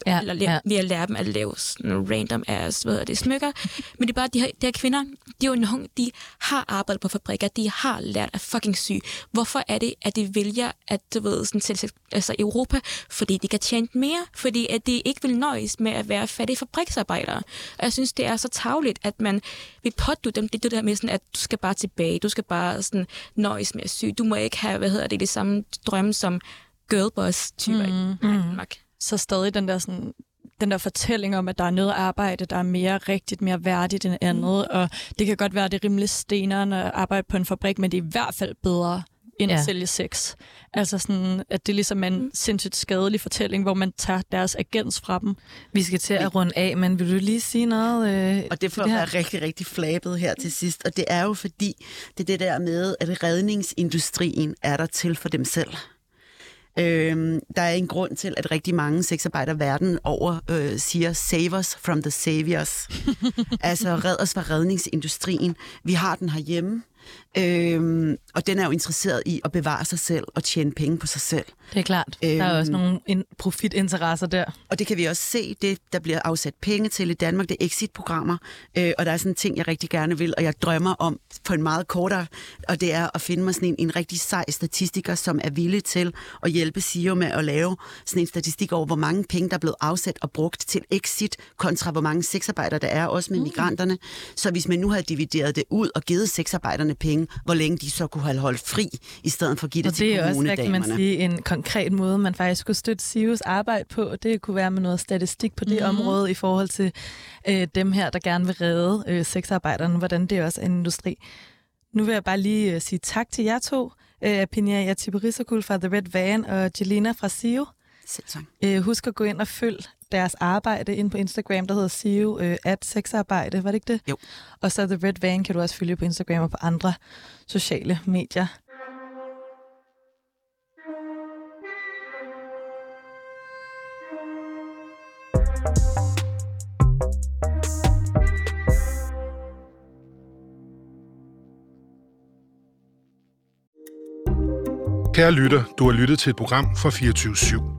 Speaker 5: ja, eller lære, ja. ved at lære dem at lave sådan random ass, hvad det, smykker. Men det er bare, de her, de her kvinder, de, er jo de har arbejdet på fabrikker, de har lært at fucking sy. Hvorfor er det, at de vælger at, du ved, sådan, til altså Europa? Fordi de kan tjene mere, fordi at de ikke vil nøjes med at være fattige fabriksarbejdere. Og jeg synes, det er så tavligt, at man vil pådutte dem det, det der med, sådan, at du skal bare tilbage, du skal bare sådan, nøjes med at sy, du må ikke have, hvad hedder det, det samme drømme som girlboss-typer mm. i Danmark. Mm.
Speaker 3: Så stadig den der sådan den der fortælling om, at der er noget arbejde, der er mere rigtigt, mere værdigt end andet, mm. og det kan godt være, at det er rimelig steneren at arbejde på en fabrik, men det er i hvert fald bedre end ja. at sælge sex. Altså sådan, at det ligesom er en mm. sindssygt skadelig fortælling, hvor man tager deres agens fra dem.
Speaker 2: Vi skal til at runde af, men vil du lige sige noget? Øh,
Speaker 4: og det får være rigtig, rigtig flabet her til sidst. Og det er jo fordi, det er det der med, at redningsindustrien er der til for dem selv. Øhm, der er en grund til, at rigtig mange sexarbejdere verden over øh, siger, save us from the saviors. altså red os fra redningsindustrien. Vi har den herhjemme. Øhm, og den er jo interesseret i at bevare sig selv og tjene penge på sig selv.
Speaker 2: Det er klart. Øhm, der er også øhm, nogle in- profitinteresser der.
Speaker 4: Og det kan vi også se, det der bliver afsat penge til i Danmark, det er exit-programmer. Øh, og der er sådan en ting, jeg rigtig gerne vil, og jeg drømmer om på en meget kortere, og det er at finde mig sådan en, en rigtig sej statistiker, som er villig til at hjælpe SIO med at lave sådan en statistik over, hvor mange penge, der er blevet afsat og brugt til exit, kontra hvor mange sexarbejdere der er, også med mm. migranterne. Så hvis man nu havde divideret det ud og givet sexarbejderne penge, hvor længe de så kunne have holdt fri, i stedet for at give det,
Speaker 2: og
Speaker 4: til
Speaker 2: det er også, hvad kan man sige, en konkret måde, man faktisk kunne støtte SIUS arbejde på. Det kunne være med noget statistik på det mm-hmm. område i forhold til øh, dem her, der gerne vil redde øh, sexarbejderne, hvordan det også er en industri. Nu vil jeg bare lige øh, sige tak til jer to, øh, Pinia Yatiberisakul fra The Red Van og Jelena fra SIO. Øh, husk at gå ind og følg deres arbejde ind på Instagram, der hedder SIO øh, at sexarbejde, var det ikke det?
Speaker 4: Jo.
Speaker 2: Og så The Red Van kan du også følge på Instagram og på andre sociale medier.
Speaker 6: Kære lytter, du har lyttet til et program fra 24 /7.